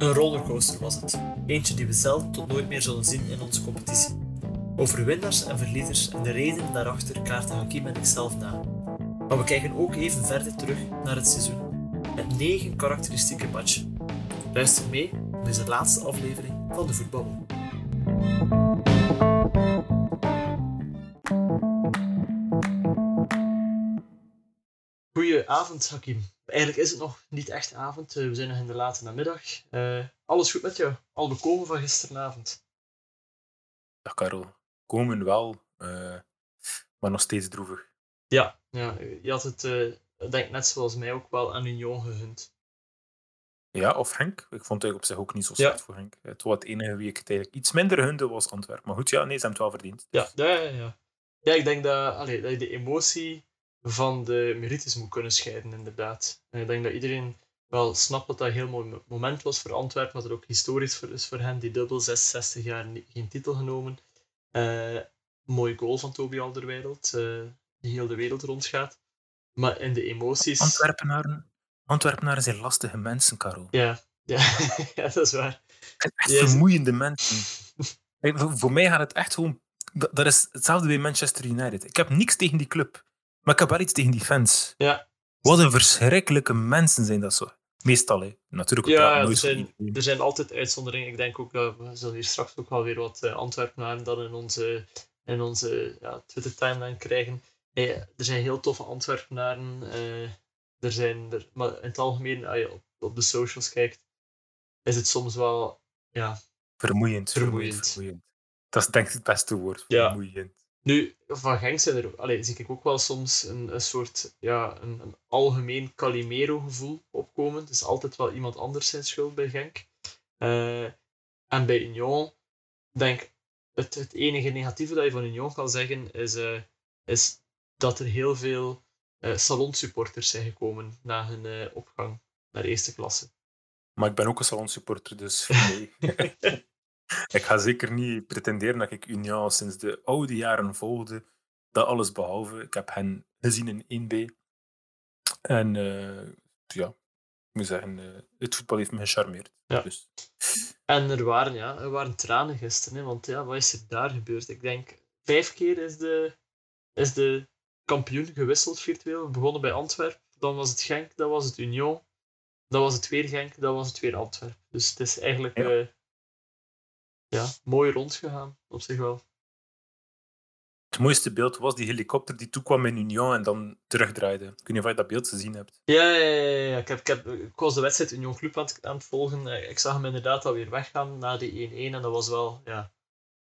Een rollercoaster was het. Eentje die we zelf tot nooit meer zullen zien in onze competitie. Over winnaars en verliezers en de redenen daarachter kaarten Hakim en ik zelf na. Maar we kijken ook even verder terug naar het seizoen. Met negen karakteristieke matchen. Luister mee in deze laatste aflevering van de Voetbal. Goedenavond, Hakim. Eigenlijk is het nog niet echt avond. Eh, we zijn nog in de late namiddag. Uh, alles goed met jou? Al bekomen van gisteravond? Dag Karel. Komen wel, uh, maar nog steeds droevig. Ja, ja je had het, denk net zoals mij, ook wel aan Union gegund. Ja, of Henk. Ik vond het op zich ook niet zo slecht ja. voor Henk. Het was het enige wie ik het eigenlijk iets minder hunde was Antwerpen. Maar goed, ja, nee, ze hebben het wel verdiend. Ja, ja, ja. ja. ja ik denk dat, allee, dat je de emotie van de merites moet kunnen scheiden, inderdaad. En ik denk dat iedereen wel snapt dat dat een heel mooi moment was voor Antwerpen, dat het ook historisch is voor hen, die dubbel 66 jaar geen titel genomen. Uh, mooi goal van Toby Alderweireld, uh, die heel de wereld rondgaat. Maar in de emoties... Antwerpenaren, Antwerpenaren zijn lastige mensen, Caro. Ja, ja. ja dat is waar. Echt vermoeiende mensen. voor mij gaat het echt gewoon... Dat is hetzelfde bij Manchester United. Ik heb niks tegen die club. Maar ik heb wel iets tegen die fans. Ja. Wat een verschrikkelijke mensen zijn dat zo. Meestal, hè. Natuurlijk. Ja, er zijn, er zijn altijd uitzonderingen. Ik denk ook dat we zullen hier straks ook wel weer wat uh, Antwerpenaren dan in onze, in onze ja, Twitter-timeline krijgen. Hey, er zijn heel toffe Antwerpenaren. Uh, er zijn er, maar in het algemeen, als je op, op de socials kijkt, is het soms wel ja, vermoeiend. Vermoeiend. vermoeiend. Dat is denk ik het beste woord. Vermoeiend. Nu, van Genk zijn er, allez, zie ik ook wel soms een, een soort ja, een, een algemeen Calimero-gevoel opkomen. Het is altijd wel iemand anders zijn schuld bij Genk. Uh, en bij Union, denk het, het enige negatieve dat je van Union kan zeggen, is, uh, is dat er heel veel uh, salonsupporters zijn gekomen na hun opgang naar eerste klasse. Maar ik ben ook een salonsupporter, dus. ik ga zeker niet pretenderen dat ik Union sinds de oude jaren volgde. Dat alles behalve. Ik heb hen gezien in 1B. En uh, ja, ik moet zeggen, uh, het voetbal heeft me gecharmeerd. Ja. Dus. En er waren, ja, er waren tranen gisteren. Hè, want ja, wat is er daar gebeurd? Ik denk, vijf keer is de, is de kampioen gewisseld virtueel. We begonnen bij Antwerpen, dan was het Genk, dan was het Union. Dan was het weer Genk, dan was het weer Antwerpen. Dus het is eigenlijk... Ja. Uh, ja, mooi rondgegaan op zich wel. Het mooiste beeld was die helikopter die toekwam in Union en dan terugdraaide. Ik weet niet of je dat beeld gezien hebt. Ja, ja, ja, ja. Ik, heb, ik, heb, ik was de wedstrijd Union Club aan het, aan het volgen. Ik zag hem inderdaad alweer weggaan na die 1-1 en dat was wel, ja,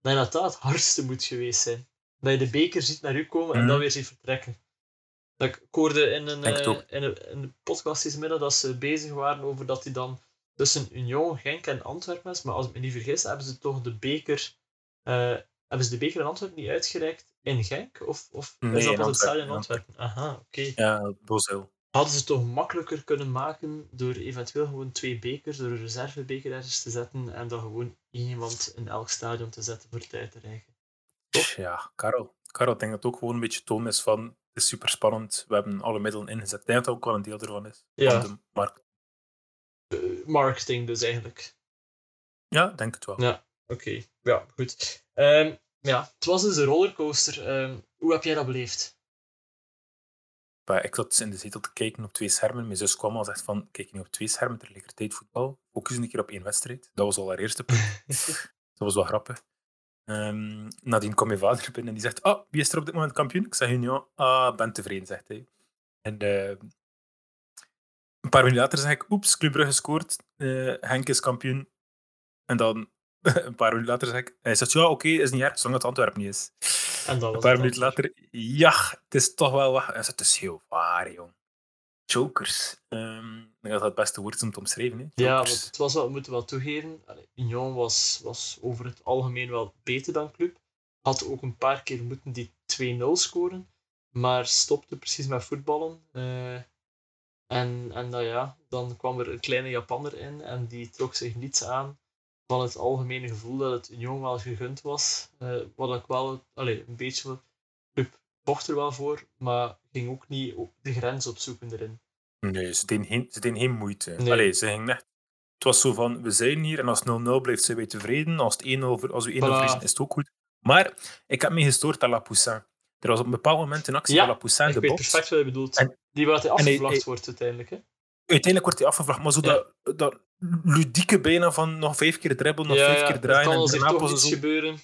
dat dat het hardste moet geweest zijn. Dat je de beker ziet naar u komen en mm. dan weer ziet vertrekken. Dat ik, hoorde in een, uh, in een, in een podcast deze middag dat ze bezig waren over dat hij dan tussen Union, Genk en Antwerpen is. Maar als ik me niet vergis, hebben ze toch de beker, uh, hebben ze de beker in Antwerpen niet uitgereikt in Genk? Of, of nee, is dat pas het stadion in Antwerpen? Aha, oké. Okay. Ja, Bosel. Hadden ze het toch makkelijker kunnen maken door eventueel gewoon twee bekers, door een reservebeker ergens te zetten en dan gewoon iemand in elk stadion te zetten voor tijd te rijgen? Ja, Karel. Karel, ik denk dat het ook gewoon een beetje toon is van het is super spannend. We hebben alle middelen ingezet. Ik denk dat dat ook wel een deel ervan is. Ja. Van de markt marketing dus eigenlijk. Ja, denk het wel. Ja, oké. Ja, goed. Um, ja, het was dus een rollercoaster. Um, hoe heb jij dat beleefd? Ik zat in de zetel te kijken op twee schermen. Mijn zus kwam al zegt van, kijk je nu op twee schermen tegelijkertijd voetbal? Ook eens een keer op één wedstrijd. Dat was al haar eerste punt. dat was wel grappig. Um, nadien kwam mijn vader binnen en die zegt, oh, wie is er op dit moment kampioen? Ik zeg, ja, ah, ben tevreden, zegt hij. En uh, een paar minuten later zeg ik, oeps, Club Brugge scoort, uh, Henk is kampioen. En dan een paar minuten later zeg ik, hij zegt, ja, oké, okay, is niet erg, zolang het Antwerpen niet is. En dan een paar minuten later, ja, het is toch wel wat. Hij zegt, het is heel waar, jong. Jokers. Um, dat dat het beste woord is om te omschrijven. Hè? Ja, want het was wel, we moeten wel toegeven, Union was, was over het algemeen wel beter dan Club. Had ook een paar keer moeten die 2-0 scoren, maar stopte precies met voetballen. Uh, en, en dat, ja, dan kwam er een kleine Japanner in en die trok zich niets aan van het algemene gevoel dat het Union wel gegund was. Uh, wat ik wel allez, een beetje club vocht er wel voor, maar ging ook niet de grens opzoeken erin. Nee, ze deden geen, ze deden geen moeite. Nee. Allee, ze gingen echt Het was zo van, we zijn hier en als het 0-0 blijft, zijn wij tevreden. Als, het 1-0 voor- als we 1-0 Voilà. verliezen, is het ook goed. Maar ik heb me gestoord aan La Poussin. Er was op een bepaald moment een actie Ja, van La Poussin Ik de weet box. perfect wat je bedoelt. En- die afgevlacht hij- wordt uiteindelijk. Hè? Uiteindelijk wordt hij afgevraagd, maar zo Ja. dat, dat ludieke bijna van nog vijf keer dribbelen, nog ja, vijf keer er draaien en daarna toch iets gebeuren.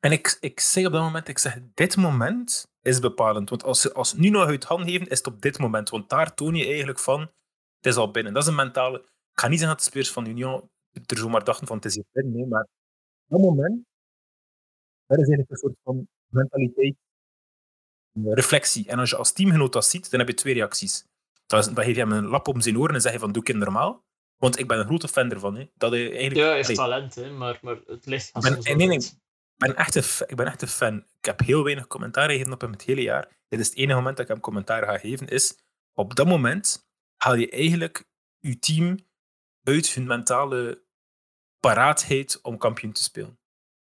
En ik, ik zeg op dat moment, ik zeg, dit moment is bepalend. Want als ze als nu nog uit hand geven, is het op dit moment. Want daar toon je eigenlijk van, het is al binnen. Dat is een mentale... Ik ga niet zeggen dat de spelers van Union er zomaar dachten van, het is hier binnen. Nee, maar op dat moment, dat is eigenlijk een soort van mentaliteit, reflectie. En als je als teamgenoot dat ziet, dan heb je twee reacties. Dan, is- dan geef je hem een lap om zijn oren en zeg je van, doe ik het normaal? Want ik ben een grote fan ervan. Hè. Dat hij eigenlijk, Ja, Allee, talent, hè, maar, maar het ligt Ik ben- soms nee, nee, ik ben echt een, ik ben echt een fan. Ik heb heel weinig commentaar gegeven op hem het hele jaar. Dit is het enige moment dat ik hem commentaar ga geven. Is op dat moment haal je eigenlijk je team uit hun mentale paraatheid om kampioen te spelen.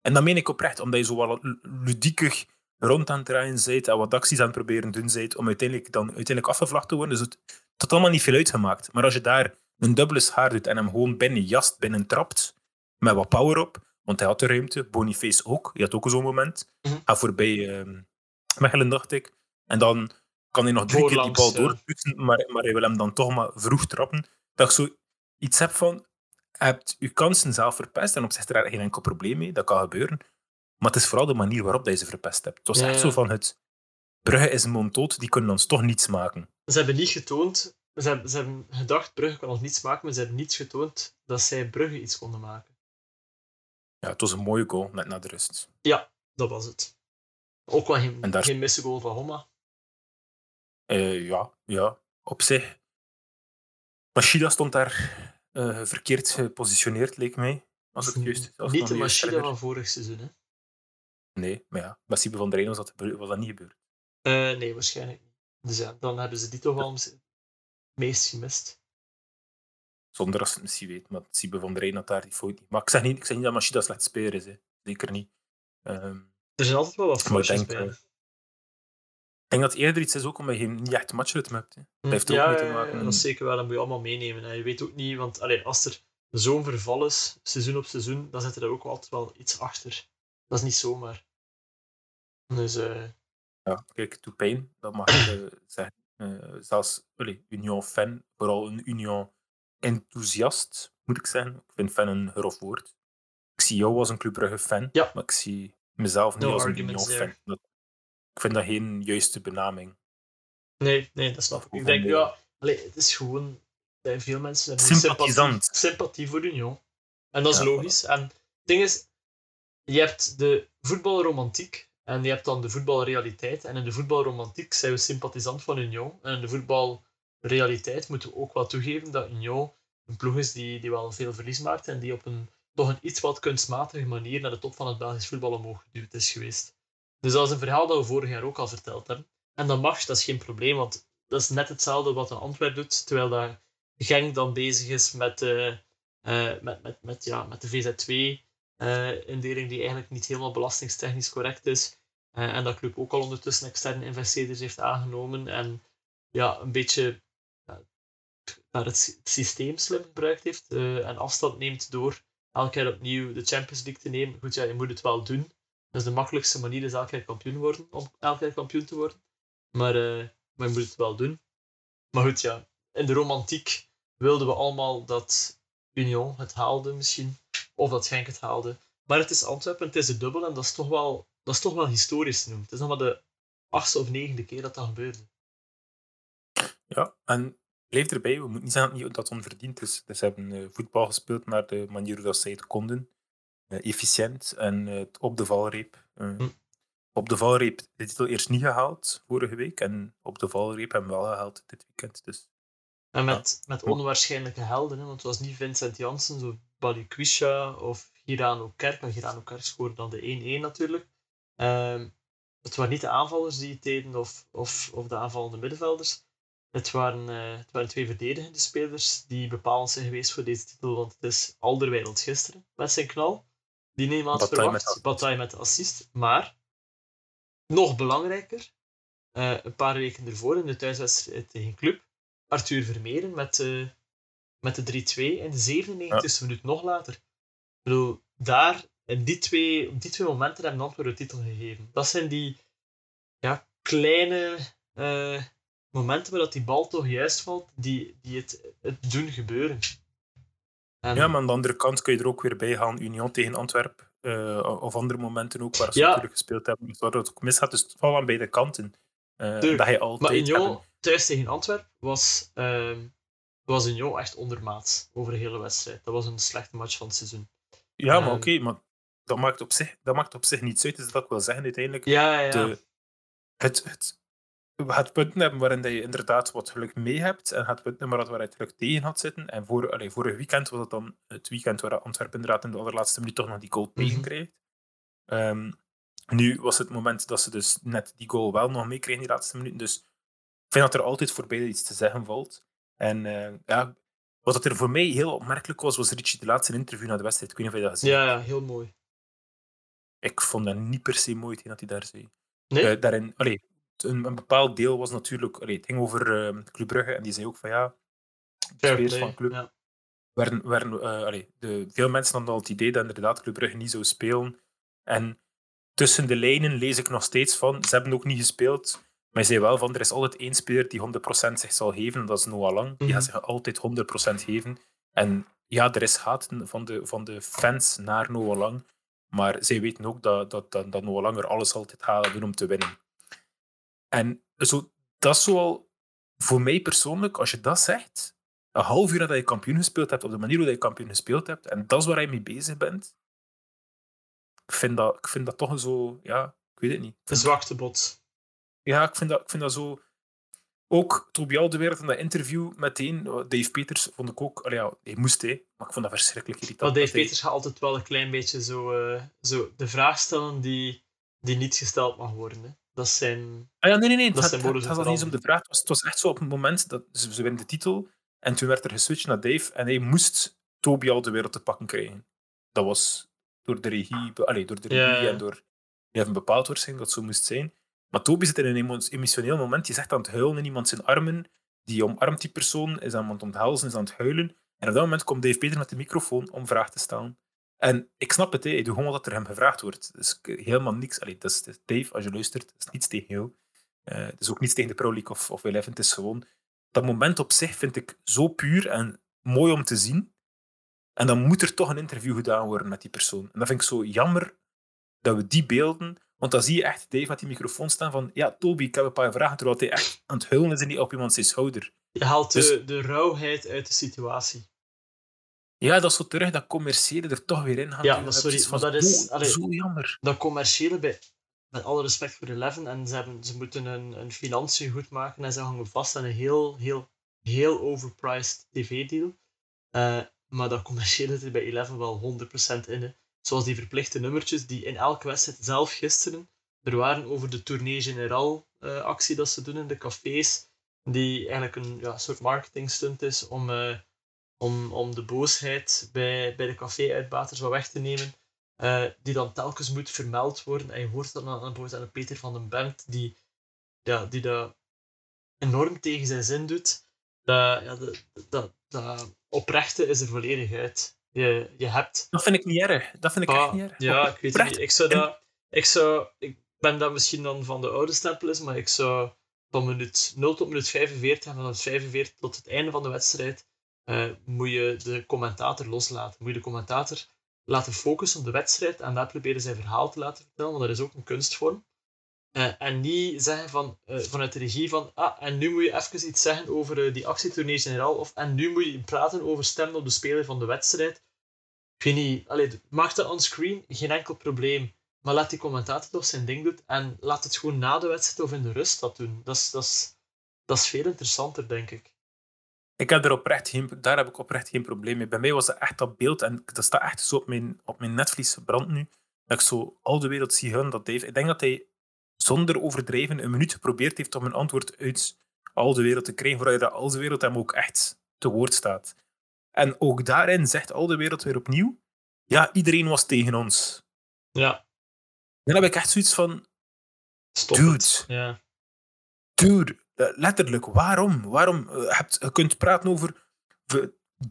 En dat meen ik oprecht, omdat je zo wat lu- ludiekig rond aan het draaien bent en wat acties aan het proberen doen om uiteindelijk, dan, uiteindelijk afgevlacht te worden. Dus het, het had allemaal niet veel uitgemaakt. Maar als je daar een dubbele schaar doet en hem gewoon binnen jast, binnen trapt, met wat power op, want hij had de ruimte, Boniface ook, die had ook zo'n moment. Mhm. Ga voorbij ehm Mechelen, dacht ik. En dan kan hij nog drie keer die bal ja. doorpoetsen, maar, maar hij wil hem dan toch maar vroeg trappen. Dat ik zo iets heb van, je hebt je kansen zelf verpest en op zich is er geen enkel probleem mee, dat kan gebeuren. Maar het is vooral de manier waarop je ze verpest hebt. Het was Ja, echt ja. zo van, het Brugge is een monddood, die kunnen ons toch niets maken. Ze hebben niet getoond, ze hebben, ze hebben gedacht Brugge kan ons niets maken, maar ze hebben niet getoond dat zij Brugge iets konden maken. Ja, het was een mooie goal, net na de rust. Dat was het. Ook wel geen, En daar- geen misgoal van Homma. Eh, ja, ja, op zich. Machida stond daar eh, verkeerd gepositioneerd, leek mij. Als het juist is. Als Niet de herinner. van vorig seizoen. Hè? Nee, maar ja, Siebe van der Rijn was dat, was dat niet gebeurd. Eh, nee, waarschijnlijk niet. Dus ja, dan hebben ze die toch wel het meest gemist. Zonder dat ze het misschien weet, maar Siebe van der Rijn had daar die fout niet. Maar ik zeg niet, ik zeg niet dat Machida slecht speler is, hè. zeker niet. Ehm, Er zijn altijd wel wat foutjes denk, bij. ik denk dat het eerder iets is ook omdat je niet echt matchritme hebt. Hè. Hm, heeft er ook mee te ja, ja, maken. dat is zeker wel. Dat moet je allemaal meenemen. hè. Je weet ook niet, want allee, als er zo'n verval is, seizoen op seizoen, dan zit er ook altijd wel iets achter. Dat is niet zomaar. Dus eh, Ja, kijk, doet pijn, dat mag ik zeggen. Eh, zelfs allee, Union-fan, vooral een Union-enthousiast, moet ik zeggen. Ik vind fan een grof woord. Ik zie jou als een Club Ja. maar ik zie mezelf niet No als een Union-fan. Dat- Ik vind dat geen juiste benaming. nee, nee, dat snap ik. Ik denk, ja, allee, het is gewoon, bij veel mensen sympathie, sympathie voor Union. En dat is Ja, logisch. En het ding is, je hebt de voetbalromantiek en je hebt dan de voetbalrealiteit. En in de voetbalromantiek zijn we sympathisant van Union. En in de voetbalrealiteit moeten we ook wel toegeven dat Union een ploeg is die, die wel veel verlies maakt en die op een toch een iets wat kunstmatige manier naar de top van het Belgisch voetbal omhoog geduwd is geweest. Dus dat is een verhaal dat we vorig jaar ook al verteld hebben. En dat mag, dat is geen probleem, want dat is net hetzelfde wat een Antwerp doet, terwijl dat Genk dan bezig is met, eh, met, met, met, ja, met de VZ2-indeling die eigenlijk niet helemaal belastingstechnisch correct is. Eh, en dat club ook al ondertussen externe investeerders heeft aangenomen en ja, een beetje het sy- systeem slim gebruikt heeft eh, en afstand neemt door elke keer opnieuw de Champions League te nemen. Goed, ja, je moet het wel doen. Dus de makkelijkste manier is elke keer kampioen worden, om elke keer kampioen te worden. Maar, maar je moet het wel doen. Maar goed, ja, in de romantiek wilden we allemaal dat Union het haalde misschien. Of dat Genk het haalde. Maar het is Antwerpen, het is de dubbel en dat is toch wel, dat is toch wel historisch te noemen. Het is nog maar de achtste of negende keer dat dat gebeurde. Ja, en blijf erbij, we moeten niet zeggen dat het onverdiend is. Dus ze hebben eh, voetbal gespeeld naar de manier dat zij het konden. Eh, efficiënt en eh, op de valreep. Hm. Op de valreep de titel eerst niet gehaald vorige week. En op de valreep hebben we wel gehaald dit weekend. Dus En met, met onwaarschijnlijke helden, hè, want het was niet Vincent Janssen, zo Balikwisha of Girano Kerk. En Girano Kerk scoorde dan de 1-1 natuurlijk. Ehm, het waren niet de aanvallers die het deden of, of, of de aanvallende middenvelders. Het waren, eh, het waren twee verdedigende spelers die bepalend zijn geweest voor deze titel, want het is Alderweireld gisteren met zijn knal. Die niemand Bataille met verwacht. assist. Bataille met de assist. Maar, nog belangrijker, eh, een paar weken ervoor in de thuiswedstrijd tegen Club, Arthur Vermeeren met, eh, met de 3-2 in de 97e minuut nog later. Ik bedoel, daar, in die twee, op die twee momenten hebben Antwerpen de titel gegeven. Dat zijn die ja, kleine uh, momenten waar dat die bal toch juist valt, die, die het, het doen gebeuren. Ja, maar aan de andere kant kun je er ook weer bij gaan, Union tegen Antwerpen. Uh, of andere momenten ook waar ze ja. natuurlijk gespeeld hebben, waar het ook misgaat. Dus het valt aan beide kanten. Uh, dat je altijd maar Union thuis tegen Antwerpen was, uh, was Union echt ondermaats over de hele wedstrijd. Dat was een slechte match van het seizoen. Ja, maar ehm, oké, maar dat maakt, op zich, dat maakt op zich niets uit. Dus dat ik wil zeggen uiteindelijk. Ja, ja. De, het, het, het punten hebben waarin je inderdaad wat geluk mee hebt en het punten hebben waar je het geluk tegen had zitten. En voor, allee, vorig weekend was het dan het weekend waar Antwerpen inderdaad in de allerlaatste minuut toch nog die goal mm -hmm. nu was het moment dat ze dus net die goal wel nog meekregen in die laatste minuten. Dus ik vind dat er altijd voor beide iets te zeggen valt. En uh, ja, wat er voor mij heel opmerkelijk was, was Richie de laatste interview na de wedstrijd. Ik weet niet of je dat gezien Ja, ja, heel mooi. Ik vond dat niet per se mooi dat hij daar zei. Nee? Uh, daarin, allee, een, een, bepaald deel was natuurlijk... Allee, het ging over uh, Club Brugge en die zei ook van ja... De spelers van Club... Ja. Werden, werden, uh, allee, de, veel mensen hadden al het idee dat inderdaad Club Brugge niet zou spelen. En tussen de lijnen lees ik nog steeds van... Ze hebben ook niet gespeeld... Maar je zei wel van, er is altijd één speler die 100% zich zal geven, dat is Noah Lang. Die gaat mhm. zich altijd 100% geven. En ja, er is haat van de, van de fans naar Noah Lang. Maar zij weten ook dat, dat, dat, dat Noah Lang er alles altijd gaat doen om te winnen. En zo, dat is zoal voor mij persoonlijk, als je dat zegt, een half uur nadat je kampioen gespeeld hebt, op de manier hoe je kampioen gespeeld hebt, en dat is waar je mee bezig bent, ik vind dat, ik vind dat toch zo, ja, ik weet het niet. Een zwakte bot. Ja, ik vind dat, ik vind dat zo... Ook Toby Alderweireld in dat interview meteen, Dave Peters vond ik ook... Ja, hij moest, hè, maar ik vond dat verschrikkelijk irritant. Maar Dave Peters gaat altijd wel een klein beetje zo, uh, zo de vraag stellen die, die niet gesteld mag worden. Hè. Dat zijn... Ah ja, nee, nee, nee. Dat het, het, het gaat niet eens om de vraag. Het was, het was echt zo op een moment dat ze, ze winnen de titel en toen werd er geswitcht naar Dave en hij moest Toby Alderweireld te pakken krijgen. Dat was door de regie, allee, door de regie en door... Die hebben bepaald waarschijnlijk dat zo moest zijn. Maar Toby zit in een emotioneel moment. Je zegt aan het huilen in iemand zijn armen. Die omarmt die persoon, is aan het onthelzen, is aan het huilen. En op dat moment komt Dave Peter met de microfoon om vragen te stellen. En ik snap het, hè. hij doet gewoon wat er hem gevraagd wordt. Dus helemaal niks. Allee, dat is, Dave, als je luistert, is niets tegen jou. Uh, het is ook niets tegen de Pro League of, of Eleven. Het is gewoon... Dat moment op zich vind ik zo puur en mooi om te zien. En dan moet er toch een interview gedaan worden met die persoon. En dat vind ik zo jammer dat we die beelden want dan zie je echt Dave met die microfoon staan van ja, Toby, ik heb een paar vragen, terwijl hij echt aan het huilen is en niet op iemand zijn schouder. Je haalt de, dus- de rauwheid uit de situatie. Ja, dat is zo terug dat commerciële er toch weer in gaat. Ja, sorry, van, maar dat is allee, zo jammer. Dat commerciële, bij, met alle respect voor Eleven, en ze, hebben, ze moeten een, een financiën goed maken en ze hangen vast aan een heel, heel, heel overpriced tv-deal. Uh, maar dat commerciële zit bij Eleven wel 100% in. Zoals die verplichte nummertjes die in elke wedstrijd zelf gisteren er waren over de Tournee General uh, actie dat ze doen in de cafés. Die eigenlijk een ja, soort marketing stunt is om, uh, om, om de boosheid bij, bij de café-uitbaters wat weg te nemen. Uh, die dan telkens moet vermeld worden. En je hoort dan aan, aan, aan Peter van den Bent, die, ja, die dat enorm tegen zijn zin doet. Dat, ja, dat, dat, dat oprechte is er volledig uit je, je hebt. Dat vind ik niet erg. Dat vind ik echt ah, niet erg. Ja, ik weet niet. Ik zou dat... Ik, zou, ik ben dat misschien dan van de oude stempel is, maar ik zou van minuut 0 tot minuut 45 en van minuut 45 tot het einde van de wedstrijd uh, moet je de commentator loslaten. Moet je de commentator laten focussen op de wedstrijd en daar proberen zijn verhaal te laten vertellen, want dat is ook een kunstvorm. Uh, en niet zeggen van, uh, vanuit de regie van, ah, en nu moet je even iets zeggen over uh, die actietournee generaal, of en nu moet je praten over stemmen op de speler van de wedstrijd. Ik weet niet, allee, maak dat onscreen, geen enkel probleem. Maar laat die commentator toch zijn ding doen en laat het gewoon na de wedstrijd of in de rust dat doen. Dat is, dat is, dat is veel interessanter, denk ik. Ik heb er oprecht geen, daar heb ik oprecht geen probleem mee. Bij mij was dat echt dat beeld, en dat staat echt zo op mijn, op mijn netvlies brand nu, dat ik zo al de wereld zie hun dat Dave... Ik denk dat hij zonder overdrijven een minuut geprobeerd heeft om een antwoord uit al de wereld te krijgen, voordat je dat al de wereld hem ook echt te woord staat. En ook daarin zegt al de wereld weer opnieuw: ja, iedereen was tegen ons. Ja. Dan heb ik echt zoiets van: Stop dude, het. Ja. dude, letterlijk, waarom? Waarom? Eh, je kunt praten over.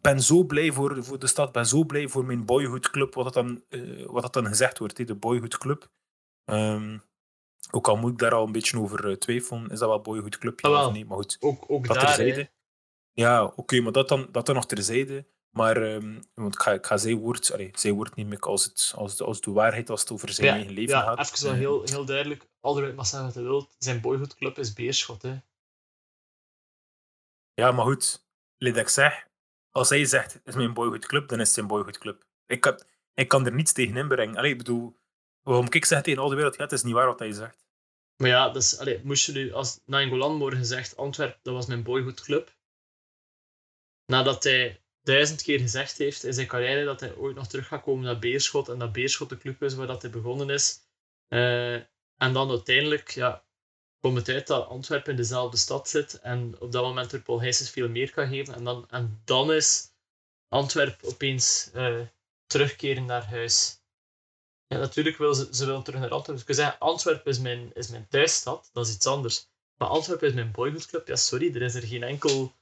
ben zo blij voor, voor de stad, ben zo blij voor mijn boyhoodclub, wat dat dan, uh, wat dat dan gezegd wordt, he, de boyhoodclub. Um, ook al moet ik daar al een beetje over uh, twijfelen, is dat wel boyhoodclub? Ja, ah, of niet? Maar goed, ook, ook dat daar, terzijde. Ja, oké, okay, maar dat dan, dat dan nog terzijde. Maar um, want ik ga, ik ga zijn woord, allee, zijn woord niet meer als, het, als, de, als de waarheid als het over zijn ja, eigen leven ja, gaat. Even wel heel, heel duidelijk, Alderweireld mag zeggen wat hij wil, zijn boyhoodclub is Beerschot. Hè. Ja, maar goed, ik zeg, als hij zegt, het is mijn boyhoodclub, dan is het zijn boyhoodclub. Ik kan, ik kan er niets tegen inbrengen. Allee, ik bedoel, waarom ik zeg tegen al de wereld, ja, het is niet waar wat hij zegt. Maar ja, dus, moest je nu, als Nainggolan morgen zegt, Antwerp, dat was mijn boyhoodclub, nadat hij duizend keer gezegd heeft in zijn carrière dat hij ooit nog terug gaat komen naar Beerschot en dat Beerschot de club is waar dat hij begonnen is. Uh, en dan uiteindelijk ja, komt het uit dat Antwerpen in dezelfde stad zit en op dat moment er Paul veel meer kan geven. En dan, en dan is Antwerpen opeens uh, terugkeren naar huis. Ja, natuurlijk wil ze, ze willen terug naar Antwerpen. Dus ik zeggen, Antwerpen is mijn, is mijn thuisstad, dat is iets anders. Maar Antwerpen is mijn boyhoodclub. Ja, sorry, er is er geen enkel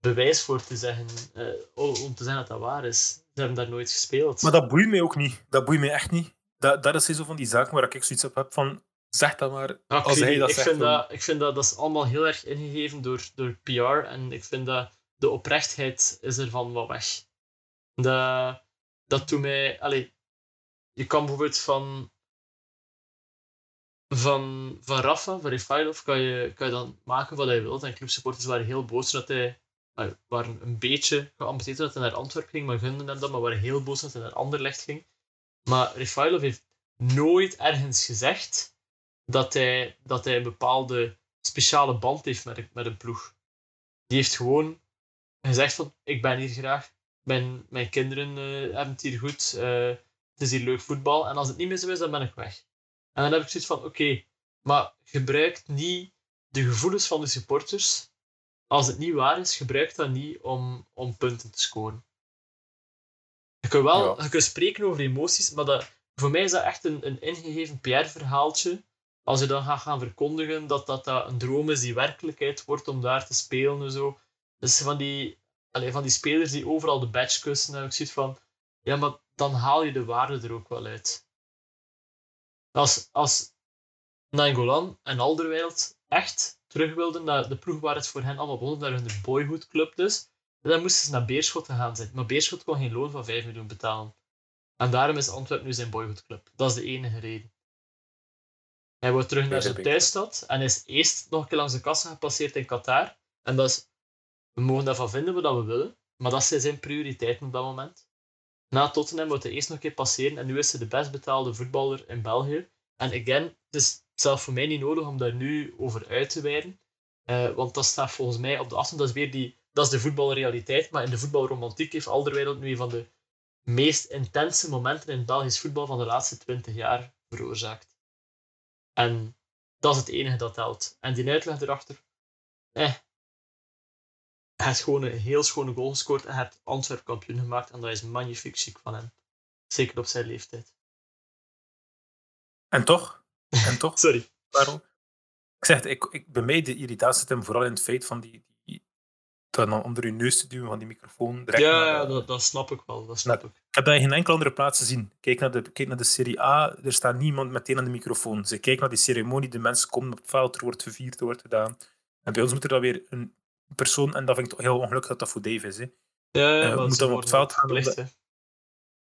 bewijs voor te zeggen, uh, om te zeggen dat dat waar is. Ze hebben daar nooit gespeeld. Maar dat boeit mij ook niet. Dat boeit mij echt niet. Dat, dat is zo van die zaken waar ik zoiets op heb van, zeg dat maar ah, als hij dat ik zegt. Vind dat, ik vind dat, dat is allemaal heel erg ingegeven door, door PR en ik vind dat de oprechtheid is ervan wat weg. Dat, dat doet mij... Allez, je kan bijvoorbeeld van van, van Rafa, van Refailov, kan je, kan je dan maken wat hij wilt. En clubsupporters waren heel boos dat hij waren een beetje geamputeerd dat hij naar Antwerpen ging, maar gunden hem dat, maar waren heel boos dat hij naar Anderlecht ging. Maar Refailov heeft nooit ergens gezegd dat hij, dat hij een bepaalde speciale band heeft met, met een ploeg. Die heeft gewoon gezegd van, ik ben hier graag, mijn, mijn kinderen uh, hebben het hier goed, uh, het is hier leuk voetbal, en als het niet meer zo is, dan ben ik weg. En dan heb ik zoiets van, oké, maar gebruik niet de gevoelens van de supporters als het niet waar is, gebruik dat niet om, om punten te scoren. Je kunt wel ja. je kunt spreken over emoties, maar dat, voor mij is dat echt een, een ingegeven PR-verhaaltje. Als je dan gaat gaan verkondigen dat, dat dat een droom is die werkelijkheid wordt om daar te spelen en zo. Dus van die, allez, van die spelers die overal de badge kussen, heb ik zoiets van, ja, maar dan haal je de waarde er ook wel uit. Als, als Nainggolan en Alderweireld echt terug wilden naar de ploeg waar het voor hen allemaal begon, naar hun boyhoodclub dus, dan moesten ze naar Beerschot gaan zitten. Maar Beerschot kon geen loon van 5 miljoen betalen. En daarom is Antwerpen nu zijn boyhoodclub. Dat is de enige reden. Hij wordt terug naar zijn thuisstad en is eerst nog een keer langs de kassa gepasseerd in Qatar. En dat is, we mogen daarvan vinden wat we willen, maar dat zijn zijn prioriteiten op dat moment. Na Tottenham moet hij eerst nog een keer passeren en nu is hij de best betaalde voetballer in België. En again, het is zelf voor mij niet nodig om daar nu over uit te wijden. Uh, want dat staat volgens mij op de afstand. Dat is weer die, dat is de voetbalrealiteit. Maar in de voetbalromantiek heeft Alderweireld nu een van de meest intense momenten in Belgisch voetbal van de laatste twintig jaar veroorzaakt. En dat is het enige dat telt. En die uitleg erachter, eh. Hij heeft gewoon een heel schone goal gescoord en heeft Antwerp kampioen gemaakt. En dat is magnifiek chic van hem. Zeker op zijn leeftijd. En toch? En toch? Sorry. Waarom? Ik zeg, ik, ik, bij mij de irritatie zit hem vooral in het feit van die, die dat dan onder je neus te duwen van die microfoon. ja, ja dat, dat, snap ik wel. Dat snap ik. ik heb dat in geen enkele andere plaats gezien. Kijk naar, de, kijk naar de Serie A, er staat niemand meteen aan de microfoon. Ze kijken naar die ceremonie, de mensen komen op het veld, er wordt gevierd, er wordt gedaan. En bij ons moet er dan weer een persoon, en dat vind ik toch heel ongelukkig dat dat voor Dave is. Hè. Ja, ja, uh, moet dan op het veld gaan.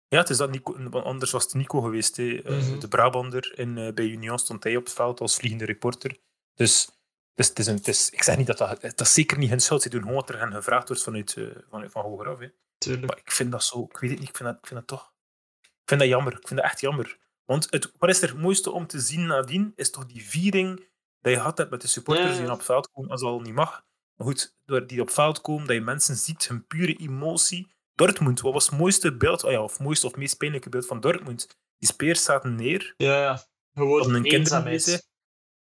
Ja, het is dat Nico, anders was het Nico geweest. Hè. Mm -hmm. De Brabander in, uh, bij Union stond hij op het veld als vliegende reporter. Dus, dus het is een, het is, ik zeg niet dat dat... Dat is zeker niet hun schuld. Ze doen gewoon wat er hen gevraagd wordt vanuit, vanuit van hogeraf. Hè. Tuurlijk. Maar ik vind dat zo... Ik weet het niet, ik vind dat, ik vind dat toch... Ik vind dat jammer. Ik vind dat echt jammer. Want het, wat is er het mooiste om te zien nadien, is toch die viering dat je had hebt met de supporters ja. die op het veld komen, als dat al niet mag. Maar goed, door die op veld komen, dat je mensen ziet, hun pure emotie Dortmund, wat was het mooiste beeld, oh ja, of mooiste of meest pijnlijke beeld van Dortmund? Die speers zaten neer. Ja, ja. Gewoon een eenzaamheid.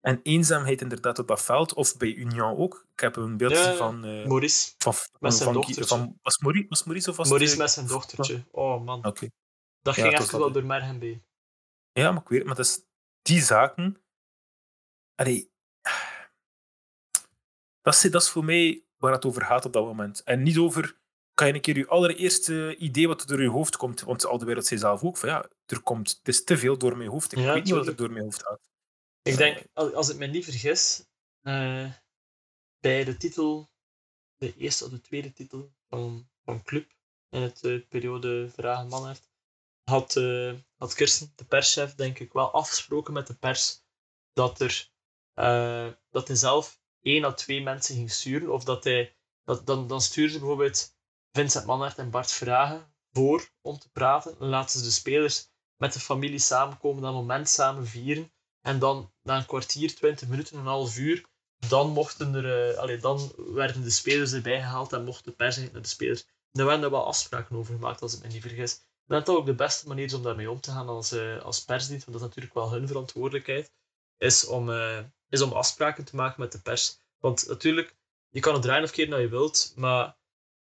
En eenzaamheid inderdaad op dat veld, of bij Union ook. Ik heb een beeld ja, van... Uh, Maurice, van, met zijn van, dochtertje. Van, was, Maurice, was Maurice of was Maurice het, met zijn dochtertje. Oh man. Okay. Dat ging echt wel door merg en been. Ja, maar ik weet maar dat is, die zaken... Allee, dat, is, dat is voor mij waar het over gaat op dat moment. En niet over kan je een keer je allereerste idee wat er door je hoofd komt? Want al de wereld zei zelf ook van ja, er komt, het is te veel door mijn hoofd. Ik Ja, weet niet wat er door mijn hoofd gaat. Ik denk, als, ik me niet vergis, eh, bij de titel, de eerste of de tweede titel van, van Club in het eh, periode Vragen Manhart, had, eh, had Kirsten, de perschef, denk ik wel afgesproken met de pers dat, er, dat hij zelf één à twee mensen ging sturen. Of dat hij, dat, dan, dan stuurde ze bijvoorbeeld Vincent Manhart en Bart Vragen voor om te praten. Dan laten ze de spelers met de familie samenkomen, dat moment samen vieren. En dan na een kwartier, twintig minuten, een half uur, dan, mochten er, allee, dan werden de spelers erbij gehaald en mocht de pers naar de spelers. En daar werden er wel afspraken over gemaakt, als ik me niet vergis. Dat dat ook de beste manier om daarmee om te gaan als, eh, als persdienst, want dat is natuurlijk wel hun verantwoordelijkheid, is om, eh, is om afspraken te maken met de pers. Want natuurlijk, je kan het draaien of keren dat je wilt, maar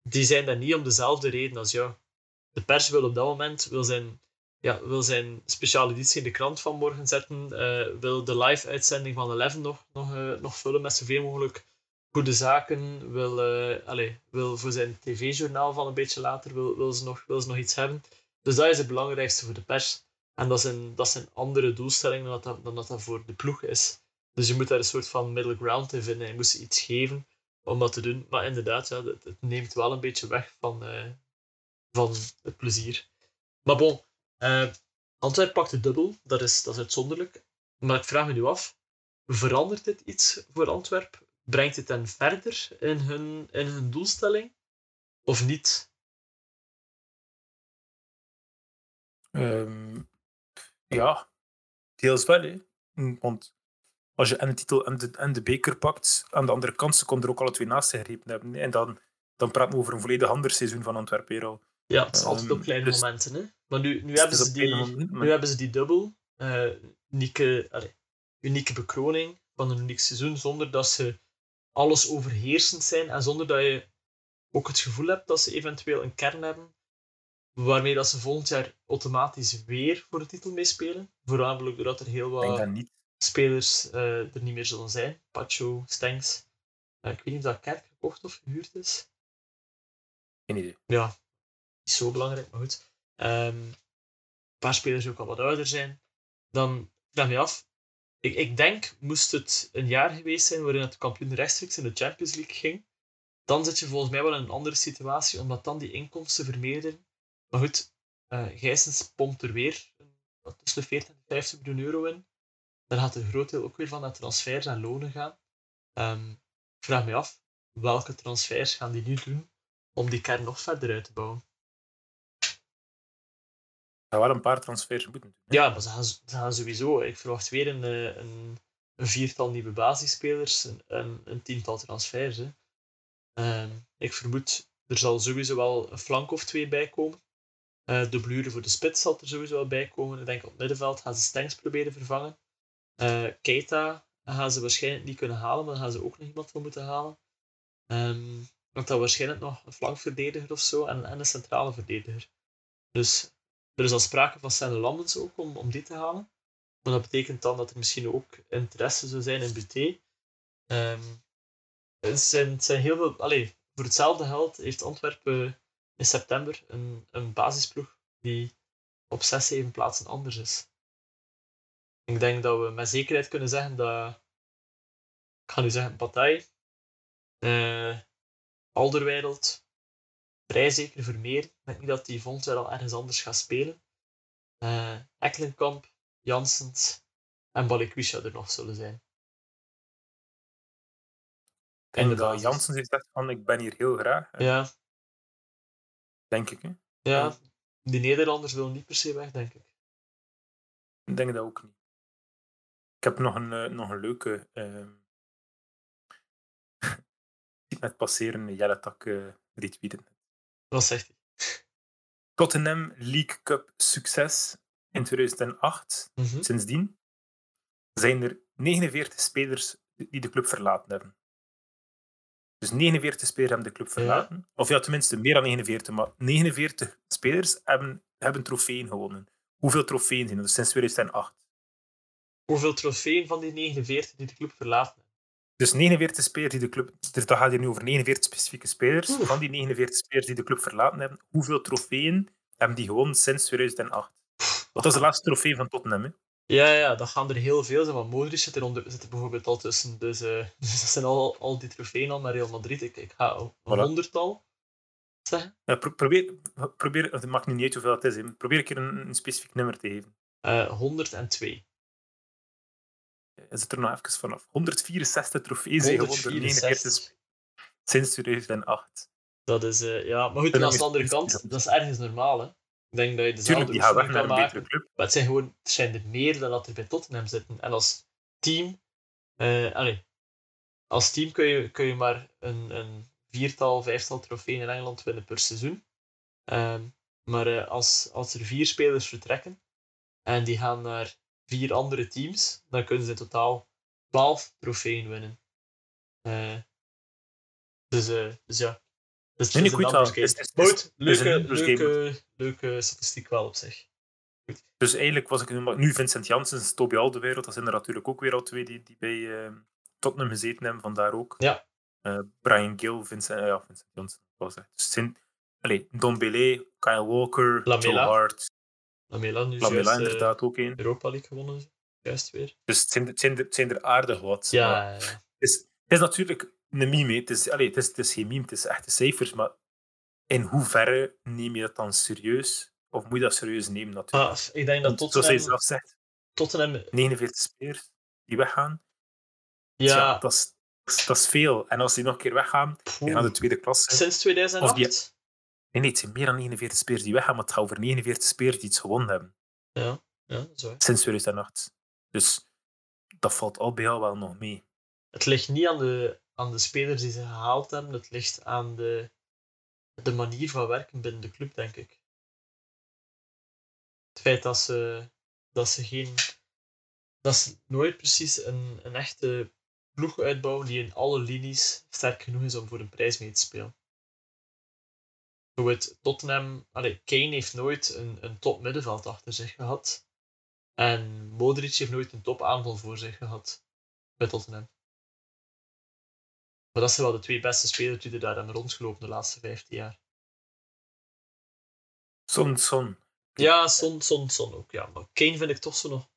die zijn daar niet om dezelfde reden als jou. De pers wil op dat moment wil zijn, ja, wil zijn speciale editie in de krant van morgen zetten, eh, wil de live-uitzending van Eleven nog, nog, eh, nog vullen met zoveel mogelijk goede zaken, wil, eh, allez, wil voor zijn tv-journaal van een beetje later wil, wil, ze nog, wil ze nog iets hebben. Dus dat is het belangrijkste voor de pers. En dat zijn, dat zijn andere doelstellingen dan dat, dan dat dat voor de ploeg is. Dus je moet daar een soort van middle ground in vinden. Je moet ze iets geven om dat te doen. Maar inderdaad, ja, het, neemt wel een beetje weg van, eh, van het plezier. Maar bon, eh Antwerp pakt de dubbel. Dat is, dat is uitzonderlijk. Maar ik vraag me nu af, verandert dit iets voor Antwerp? Brengt het hen verder in hun, in hun doelstelling? Of niet? Ehm, ja, deels wel. Hè. Want als je en de titel en de, en de beker pakt, aan de andere kant, ze konden er ook alle twee naast gegrepen hebben. En dan, dan praten we over een volledig ander seizoen van Antwerpen al. Ja, het is altijd Ehm, op kleine dus- momenten. Hè? Maar nu, nu, hebben ze die, moment, maar- nu hebben ze die dubbel. eh, unieke, allee, unieke bekroning van een uniek seizoen, zonder dat ze alles overheersend zijn en zonder dat je ook het gevoel hebt dat ze eventueel een kern hebben waarmee dat ze volgend jaar automatisch weer voor de titel meespelen. Voornamelijk doordat er heel Ik denk wat dat niet. Spelers eh, er niet meer zullen zijn. Pacho, Stengs. Eh, ik weet niet of dat Kerk gekocht of gehuurd is. Geen idee. Ja, niet zo belangrijk, maar goed. Ehm, een paar spelers die ook al wat ouder zijn. Dan vraag me af. Ik, ik denk, moest het een jaar geweest zijn waarin het kampioen rechtstreeks in de Champions League ging, dan zit je volgens mij wel in een andere situatie, omdat dan die inkomsten vermeerderen. Maar goed, eh Gijsens pompt er weer tussen de 40 en 50 miljoen euro in. Daar gaat een groot deel ook weer van naar transfers en lonen gaan. Ehm, ik vraag me af, welke transfers gaan die nu doen om die kern nog verder uit te bouwen? Er gaan wel een paar transfers moeten doen. Ja, maar ze gaan, ze gaan sowieso. Ik verwacht weer een, eh, een, een viertal nieuwe basisspelers, een, een, een tiental transfers. Hè. Ehm, ik vermoed, er zal sowieso wel een flank of twee bij komen. Eh, de blure voor de spits zal er sowieso wel bij komen. Ik denk op het middenveld gaan ze Stengs proberen vervangen. Eh Keita gaan ze waarschijnlijk niet kunnen halen, maar dan gaan ze ook nog iemand voor moeten halen. Ehm want dan waarschijnlijk nog een flankverdediger of zo en, en een centrale verdediger. Dus er is al sprake van Senne Lammens ook om, om die te halen. Maar dat betekent dan dat er misschien ook interesse zou zijn in Buté. Ehm, het, zijn, zijn heel veel. Allee, voor hetzelfde geld heeft Antwerpen in september een, een basisploeg die op 6, 7 plaatsen anders is. Ik denk dat we met zekerheid kunnen zeggen dat. Ik ga nu zeggen, Bataille, eh Alderweireld, vrij zeker Vermeer. Ik denk niet dat die volgend jaar al ergens anders gaat spelen. Eh Ekkelenkamp, Janssens en Balikwisha er nog zullen zijn. Ik denk in de dat. Jansen heeft gezegd van ik ben hier heel graag. hè. Ja, Denk ik. Hè. ja, die Nederlanders willen niet per se weg, denk ik. Ik denk dat ook niet. Ik heb nog een, eh, nog een leuke. ehm ik zie net passeren, Jelle Tak eh retweeten. Wat zegt hij? Tottenham League Cup succes in 2008. Mhm. Sindsdien zijn er 49 spelers die de club verlaten hebben. Dus 49 spelers hebben de club verlaten. Of ja, tenminste meer dan 49, maar 49 spelers hebben, hebben trofeeën gewonnen. Hoeveel trofeeën zijn er? Dus sinds 2008. Hoeveel trofeeën van die 49 die de club verlaten hebben? Dus 49 spelers die de club... Dus dat gaat hier nu over 49 specifieke spelers. Oeh. Van die 49 spelers die de club verlaten hebben, hoeveel trofeeën hebben die gewonnen sinds 2008? Wat was de laatste trofee van Tottenham? Hè? Ja, ja, dat gaan er heel veel zijn. Want Modric zit er, onder, zit er bijvoorbeeld al tussen. Dus, eh, dus dat zijn al, al die trofeeën al met Real Madrid. Ik, ik ga al een Voilà. honderdtal zeggen. Ja, pro- probeer, probeer, het maakt nu niet uit hoeveel het is. hè. Probeer een keer een, een specifiek nummer te geven. Eh 102. Is het er nog even vanaf? 164 trofeeën zijn gewonnen door 49 164. sinds 2008. Dat is, eh, ja, maar goed, aan de andere kant, dat is ergens normaal. Hè. Ik denk dat je dezelfde Tuurlijk, die weg naar een betere club. Maar het zijn gewoon, er zijn er meer dan dat er bij Tottenham zitten. En als team, allee, als team kun je, kun je maar een, een viertal, vijftal trofeeën in Engeland winnen per seizoen. Ehm, maar eh, als, als er vier spelers vertrekken en die gaan naar vier andere teams, dan kunnen ze in totaal 12 trofeeën winnen. Eh, dus, eh, dus ja. Dus Nee, het is een goed is- is- Maar goed, leuke, leuke, leuke statistiek wel op zich. Dus eigenlijk was ik nu- nu Vincent Janssens, Toby Alderweireld, dat zijn er natuurlijk ook weer al twee die, die bij eh, Tottenham gezeten hebben, vandaar ook. Ja. Eh, Brian Gill, Vincent, ja, Vincent Janssen was het. Dus zijn, Don Belé, Kyle Walker, Lamela. Joe Hart, Lamela nu Lamela juist inderdaad ook één. Europa League gewonnen. Juist weer. Dus het zijn, het, zijn, er- het zijn er aardig wat. Ja, ja, ja. Het, is, het is natuurlijk een meme, het is, allee, het, is, het is geen meme, het is echte cijfers, maar in hoeverre neem je dat dan serieus? Of moet je dat serieus nemen natuurlijk? Ah, ik denk dat Want zoals hij Tottenham... zelf zegt, Tottenham 49 spelers die weggaan, ja, Ja, dat, is, dat is veel. En als die nog een keer weggaan, die gaan de tweede klasse. sinds 2008? Nee, nee, het zijn meer dan 49 spelers die weggaan, maar het gaat over 49 spelers die iets gewonnen hebben Ja, ja, zo. sinds 2008. Dus dat valt al bij al wel nog mee. Het ligt niet aan de, aan de spelers die ze gehaald hebben. Het ligt aan de, de manier van werken binnen de club, denk ik. Het feit dat ze, dat ze geen... Dat ze nooit precies een, een echte ploeg uitbouwen die in alle linies sterk genoeg is om voor een prijs mee te spelen. Bijvoorbeeld Tottenham... Allee, Kane heeft nooit een, een top middenveld achter zich gehad. En Modric heeft nooit een top aanval voor zich gehad. Bij Tottenham. Maar dat zijn wel de twee beste spelers die er daar hebben rondgelopen de laatste 15 jaar. Son, Son. Ja, Son, Son, Son ook. Ja, maar Kane vind ik toch zo nog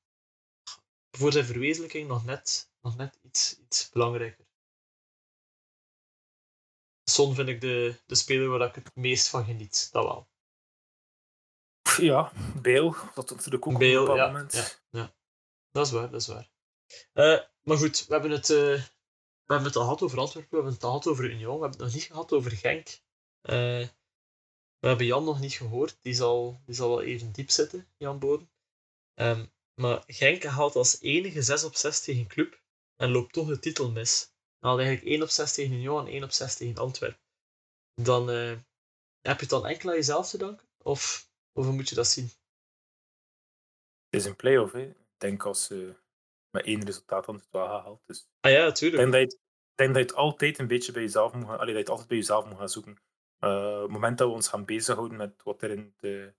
voor zijn verwezenlijking nog net, nog net iets, iets belangrijker. Son vind ik de, de speler waar ik het meest van geniet. Dat wel. Ja, Bale. Dat natuurlijk ook op bepaald ja, moment. ja, ja. Dat is waar, dat is waar. Eh, maar goed, we hebben, het, eh, we hebben het al gehad over Antwerpen, we hebben het al gehad over Union, we hebben het nog niet gehad over Genk. Eh, we hebben Jan nog niet gehoord, die zal, die zal wel even diep zitten, Jan Boden. Ehm, maar Genk haalt als enige 6 op 6 tegen Club en loopt toch de titel mis. Hij haalt eigenlijk 1 op 6 tegen Union en 1 op 6 tegen Antwerpen. Dan eh, heb je het dan enkel aan jezelf te danken? Of, of hoe moet je dat zien? Het is een play-off. Hè. Ik denk als ze met één resultaat dan het wel gehaald. Dus Ah ja, ik natuurlijk. denk dat je het, ik denk dat je het altijd een beetje bij jezelf moet gaan, allee, dat je het altijd bij jezelf moet gaan zoeken. Eh, op het moment dat we ons gaan bezighouden met wat er in de,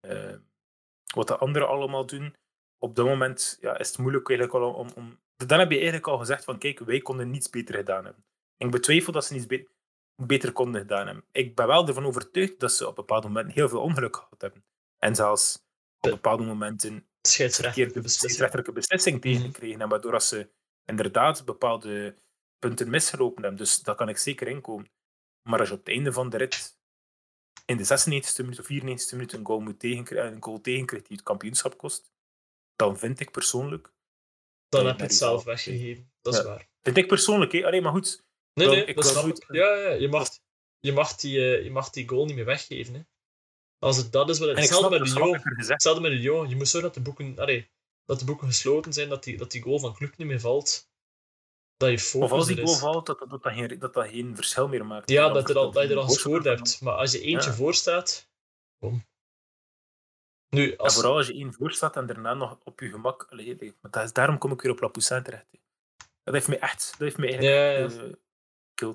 eh, wat de anderen allemaal doen, op dat moment ja, is het moeilijk eigenlijk al om, om. Dan heb je eigenlijk al gezegd van kijk, wij konden niets beter gedaan hebben. En ik betwijfel dat ze niets be- beter konden gedaan hebben. Ik ben wel ervan overtuigd dat ze op bepaalde momenten heel veel ongeluk gehad hebben. En zelfs op bepaalde momenten Scheidsrechtelijke beslissing. beslissing tegengekregen hebben, waardoor ze inderdaad bepaalde punten misgelopen hebben. Dus dat kan ik zeker inkomen. Maar als je op het einde van de rit in de 96e minuut of 94e minuut een goal, moet tegenkrijgen, een goal tegenkrijgt die het kampioenschap kost, dan vind ik persoonlijk, Dan heb je het zelf weggegeven. Dat is Ja. waar. vind ik persoonlijk, hè, alleen maar goed. Nee, nee, ik dat snap nooit- ik. Ja, ja, je mag, je, mag die, eh, je mag die goal niet meer weggeven. Hè. Als het dat is wat het hetzelfde met is gezegd. Hetzelfde met de Jong. Je moet zorgen dat de boeken, allee, dat de boeken gesloten zijn, dat die, dat die goal van Club niet meer valt. Dat je focus Of als die goal is. valt, dat dat, dat, dat geen, dat dat geen verschil meer maakt. Ja, dat, er al, dat je er al gescoord hebt. Maar als je eentje Ja. voor staat, kom. Nu, En als, vooral als je één voor staat en daarna nog op je gemak. Allee, maar dat is, daarom kom ik weer op La Poussin terecht. Dat heeft me echt. Dat heeft eigenlijk. Ja, ja. eh.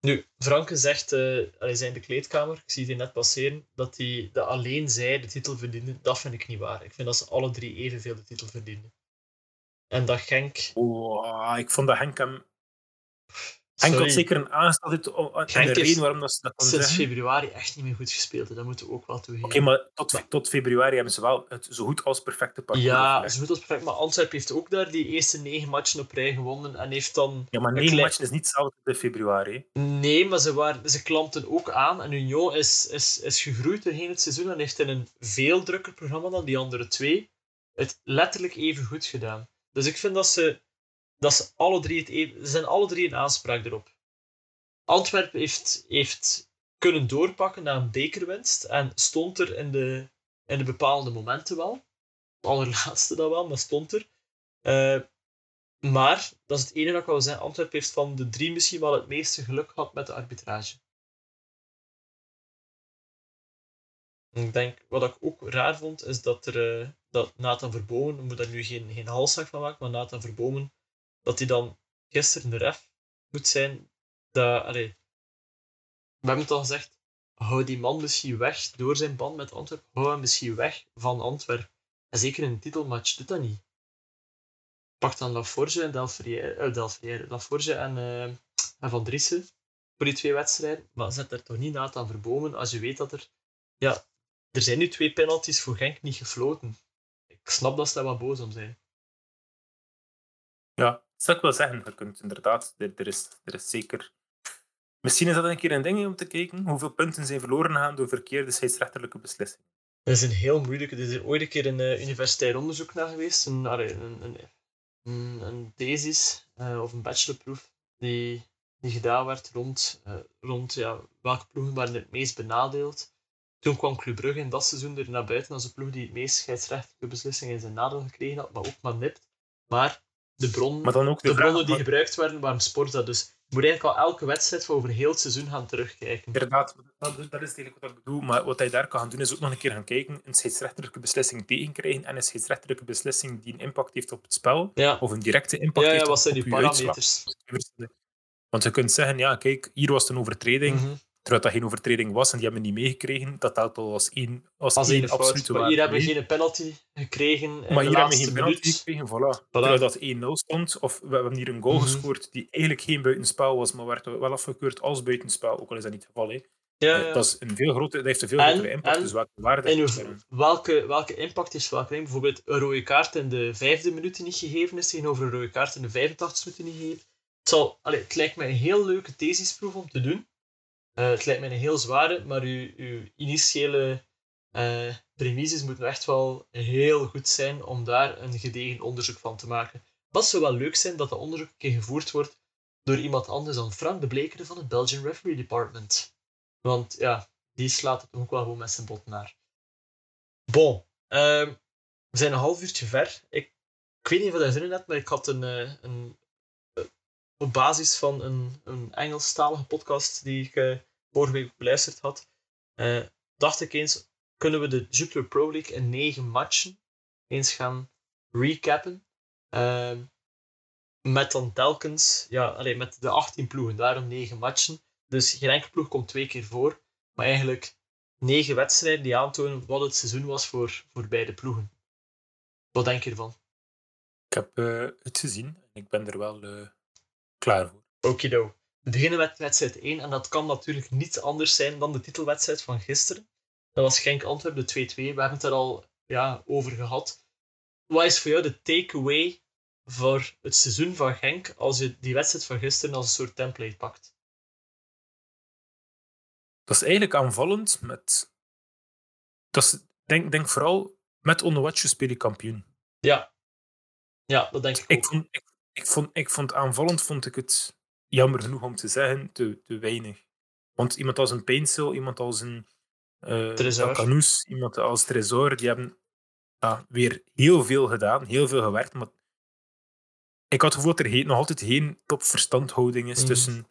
Nu, Franke zegt, eh hij zei in de kleedkamer, ik zie die net passeren, dat, hij dat alleen zij de titel verdienden. Dat vind ik niet waar. Ik vind dat ze alle drie evenveel de titel verdienden. En dat Genk... Oh, ik vond dat Henk hem... Henk had zeker een aansteld en de reden waarom dat ze dat kon sinds februari echt niet meer goed gespeeld. Dat moeten we ook wel toegeven. Oké, maar tot, tot februari hebben ze wel het zo goed als perfecte parcours Ja, zo goed als perfect. Maar Antwerpen heeft ook daar die eerste negen matchen op rij gewonnen en heeft dan... Ja, maar negen matchen is niet hetzelfde in februari. Nee, maar ze, waren, ze klampten ook aan. En Union is, is, is gegroeid doorheen het seizoen en heeft in een veel drukker programma dan die andere twee het letterlijk even goed gedaan. Dus ik vind dat ze, dat ze alle drie het even, zijn alle drie een aanspraak erop. Antwerpen heeft, heeft kunnen doorpakken na een bekerwinst en stond er in de, in de bepaalde momenten wel. Het allerlaatste dan wel, maar stond er. Uh, maar, dat is het enige dat ik wil zeggen, Antwerpen heeft van de drie misschien wel het meeste geluk gehad met de arbitrage. Ik denk, wat ik ook raar vond, is dat, er, uh, dat Nathan Verbomen, ik moet daar nu geen, geen halszaak van maken, maar Nathan Verbomen, dat hij dan gisteren de ref moet zijn. Dat, allee, we hebben het al gezegd, hou die man misschien weg door zijn band met Antwerpen. Hou hem misschien weg van Antwerpen. En zeker in een titelmatch doet dat niet. Pak dan Laforge en Delfrière, uh, Laforge en, uh, en Van Driessen voor die twee wedstrijden. Maar zet er toch niet Nathan Verbomen als je weet dat er... Ja, er zijn nu twee penalties voor Genk niet gefloten. Ik snap dat ze daar wat boos om zijn. Ja, zou ik wel zeggen. Je kunt inderdaad, er, is, er is zeker. Misschien is dat een keer een ding om te kijken. Hoeveel punten zijn verloren gegaan door verkeerde scheidsrechterlijke beslissingen? Dat is een heel moeilijke. Er is ooit een keer een uh, universitair onderzoek naar geweest. Een, een, een, een, een thesis uh, of een bachelorproef die, die gedaan werd rond, uh, rond ja, welke ploegen waren het meest benadeeld toen kwam Club Brugge in dat seizoen er naar buiten als de ploeg die het meest scheidsrechtelijke beslissingen in zijn nadeel gekregen had, maar ook maar nipt. Maar de, bron, maar dan ook de, bronnen die gebruikt werden waren Sporza. Dus je moet eigenlijk al elke wedstrijd van over heel het seizoen gaan terugkijken. Inderdaad, dat, dat is eigenlijk wat ik bedoel. Maar wat hij daar kan gaan doen, is ook nog een keer gaan kijken. Een scheidsrechterlijke beslissing tegenkrijgen en een scheidsrechterlijke beslissing die een impact heeft op het spel. Of een directe impact ja, heeft ja, wat op, zijn die parameters? Want je kunt zeggen, ja, kijk, hier was het een overtreding. Mhm. Terwijl dat geen overtreding was en die hebben niet meegekregen, dat telt al als één, als, als één absolute Maar hier hebben we geen penalty gekregen. Maar hier hebben we geen penalty gekregen, voilà. voilà. Terwijl dat 1-0 stond, of we hebben hier een goal mhm. gescoord die eigenlijk geen buitenspel was, maar werd wel afgekeurd als buitenspel, ook al is dat niet het geval. Hè. Ja, ja. Dat, is een veel groter, dat heeft een veel en, grotere impact, en, dus welke waarde en welke, welke impact is welke? Bijvoorbeeld een rode kaart in de vijfde minuut niet gegeven is tegenover een rode kaart in de 85 minuten niet gegeven. Het, zal, allez, het lijkt me een heel leuke thesisproef om te doen. Uh, het lijkt me een heel zware, maar uw, uw initiële uh, premises moeten echt wel heel goed zijn om daar een gedegen onderzoek van te maken. Wat zou wel leuk zijn dat dat onderzoek een keer gevoerd wordt door iemand anders dan Frank de Blekere van het Belgian Referee Department. Want ja, die slaat het ook wel gewoon met zijn bot naar. Bon, uh, we zijn een half uurtje ver. Ik, ik weet niet of je dat zin in hebt, maar ik had een, uh, een op basis van een, een Engelstalige podcast die ik uh, vorige week beluisterd had, uh, dacht ik eens, kunnen we de Jupiler Pro League in negen matchen eens gaan recappen. Uh, met dan telkens, ja, alleen met de 18 ploegen, daarom negen matchen. Dus geen enkele ploeg komt twee keer voor, maar eigenlijk negen wedstrijden die aantonen wat het seizoen was voor, voor beide ploegen. Wat denk je ervan? Ik heb uh, het gezien en ik ben er wel klaar voor. Okido. We beginnen met wedstrijd 1 en dat kan natuurlijk niets anders zijn dan de titelwedstrijd van gisteren. Dat was Genk Antwerpen, de 2-2. We hebben het er al ja, over gehad. Wat is voor jou de takeaway voor het seizoen van Genk als je die wedstrijd van gisteren als een soort template pakt? Dat is eigenlijk aanvallend met. Dat is, denk, denk vooral met Onowatje speel je kampioen. Ja. Ja, dat denk ik, ik Vond, ik, ik vond, ik vond aanvallend vond ik het jammer genoeg om te zeggen, te, te weinig. Want iemand als een Pencil, iemand als een uh, iemand als Tresor, die hebben ja, weer heel veel gedaan, heel veel gewerkt. Maar ik had het gevoel dat er nog altijd geen topverstandhouding is mm. tussen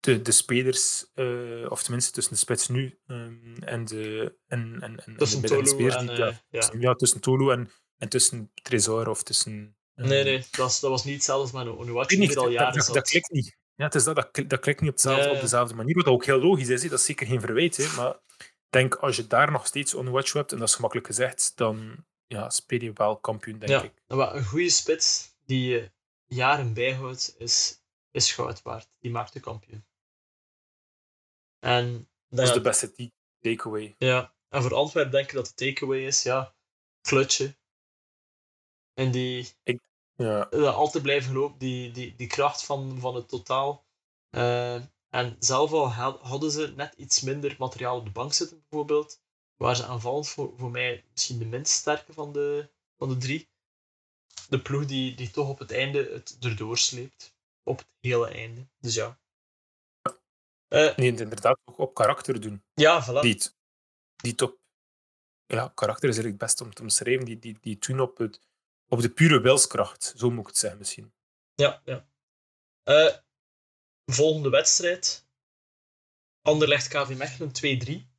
de, de spelers, uh, of tenminste tussen de spits nu um, en de, en, en, en tussen de en, uh, ja, ja. ja, tussen Tolu en, en tussen Tresor of tussen Nee, nee, dat was, dat was niet hetzelfde met Onuachu, die al jaren dat, dat, klikt niet. Ja, het is dat, dat, dat klikt niet op, hetzelfde, op dezelfde manier, wat ook heel logisch is. Dat is zeker geen verwijt. Maar ik denk, als je daar nog steeds Onuachu hebt, en dat is gemakkelijk gezegd, dan ja, speel je wel kampioen, denk ja, ik. maar een goede spits die je jaren bijhoudt, is, is goud waard. Die maakt de kampioen. En Dat is ja, de beste takeaway. Ja, en voor Antwerpen denk ik dat de takeaway is, ja, klutje. En die Ja, eh, altijd blijven gelopen, die, die, die kracht van, van het totaal. Eh, en zelf al ha- hadden ze net iets minder materiaal op de bank zitten, bijvoorbeeld. Waar ze aanvallend voor, voor mij misschien de minst sterke van de, van de drie. De ploeg die, die toch op het einde het erdoor sleept. Op het hele einde. Dus ja. Nee, het inderdaad ook op karakter doen. ja, voilà. Die, die top. Ja, karakter is eigenlijk best om te omschrijven. Die, die, die doen op, het, op de pure wilskracht. Zo moet ik het zeggen misschien. Ja, ja. Eh, volgende wedstrijd. Anderlecht KV Mechelen 2-3.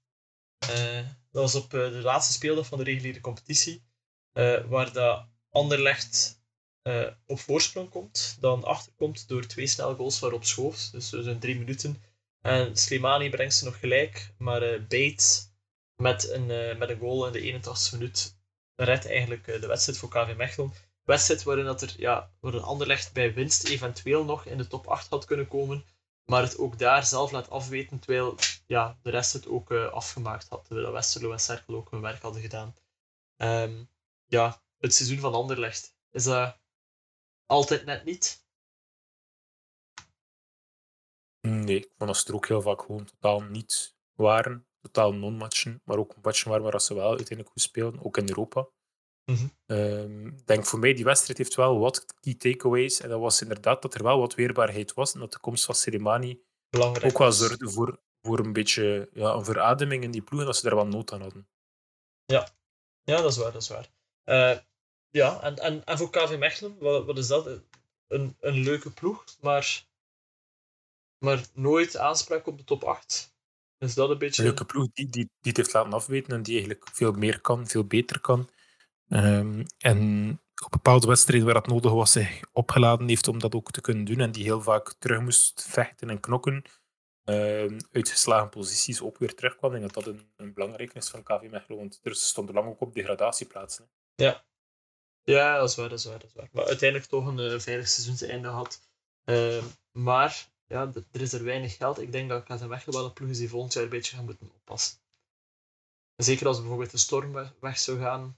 Eh, dat was op eh, de laatste speeldag van de reguliere competitie. waar dat Anderlecht op voorsprong komt. Dan achterkomt door twee snelle goals van Rob Schoofs. Dus dat zijn drie minuten. En Slimani brengt ze nog gelijk. Maar Bates met een, met een goal in de 81 minuut redt eigenlijk eh, de wedstrijd voor KV Mechelen wedstrijd waarin dat er, ja, waar een Anderlecht bij winst eventueel nog in de top 8 had kunnen komen, maar het ook daar zelf laat afweten, terwijl ja, de rest het ook eh, afgemaakt had, terwijl Westerlo en Cerkel ook hun werk hadden gedaan. Ehm, ja, het seizoen van Anderlecht, is dat altijd net niet? Nee, ik vond dat er ook heel vaak gewoon totaal niet waren. Totaal non-matchen. Maar ook matchen waren waar ze wel uiteindelijk goed speelden. Ook in Europa. Ik denk voor mij, die wedstrijd heeft wel wat key takeaways. En dat was inderdaad dat er wel wat weerbaarheid was. En dat de komst van Ceremani Belangrijk. ook wel was. zorgde voor, voor een beetje ja, een verademing in die ploeg. En dat ze daar wel nood aan hadden. Ja, dat is waar, dat is waar. Eh, ja, en, en, en voor KV Mechelen, wat, wat is dat? Een, een leuke ploeg, maar, maar nooit aanspraak op de top 8. Is dat een beetje... Een leuke ploeg die, die, die het heeft laten afweten. En die eigenlijk veel meer kan, veel beter kan. Ehm, en op bepaalde wedstrijden waar dat nodig was, zich opgeladen heeft om dat ook te kunnen doen. En die heel vaak terug moest vechten en knokken. ehm, uit geslagen posities ook weer terugkwam. Ik denk dat dat een, een belangrijke is van KV Mechelen. Want er stonden lang ook op degradatieplaatsen. Ja. ja, dat is waar, dat is waar, dat is waar. Maar uiteindelijk toch een eh, veilig seizoenseinde had. Ehm, maar ja, er is er weinig geld. Ik denk dat Mechelen wel een ploeg is die volgend jaar een beetje gaan moeten oppassen. Zeker als bijvoorbeeld de storm weg, weg zou gaan.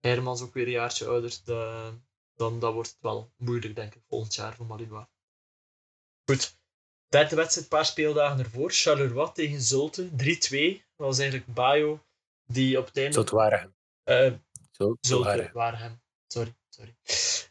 Hermans ook weer een jaartje ouder. de- dan, dan wordt het wel moeilijk, denk ik, volgend jaar voor Malinois. Goed. Derde wedstrijd, een paar speeldagen ervoor. Charleroi tegen Zulte. 3-2. Dat was eigenlijk Bayo die op het einde... Zulte waren hem. Sorry, sorry.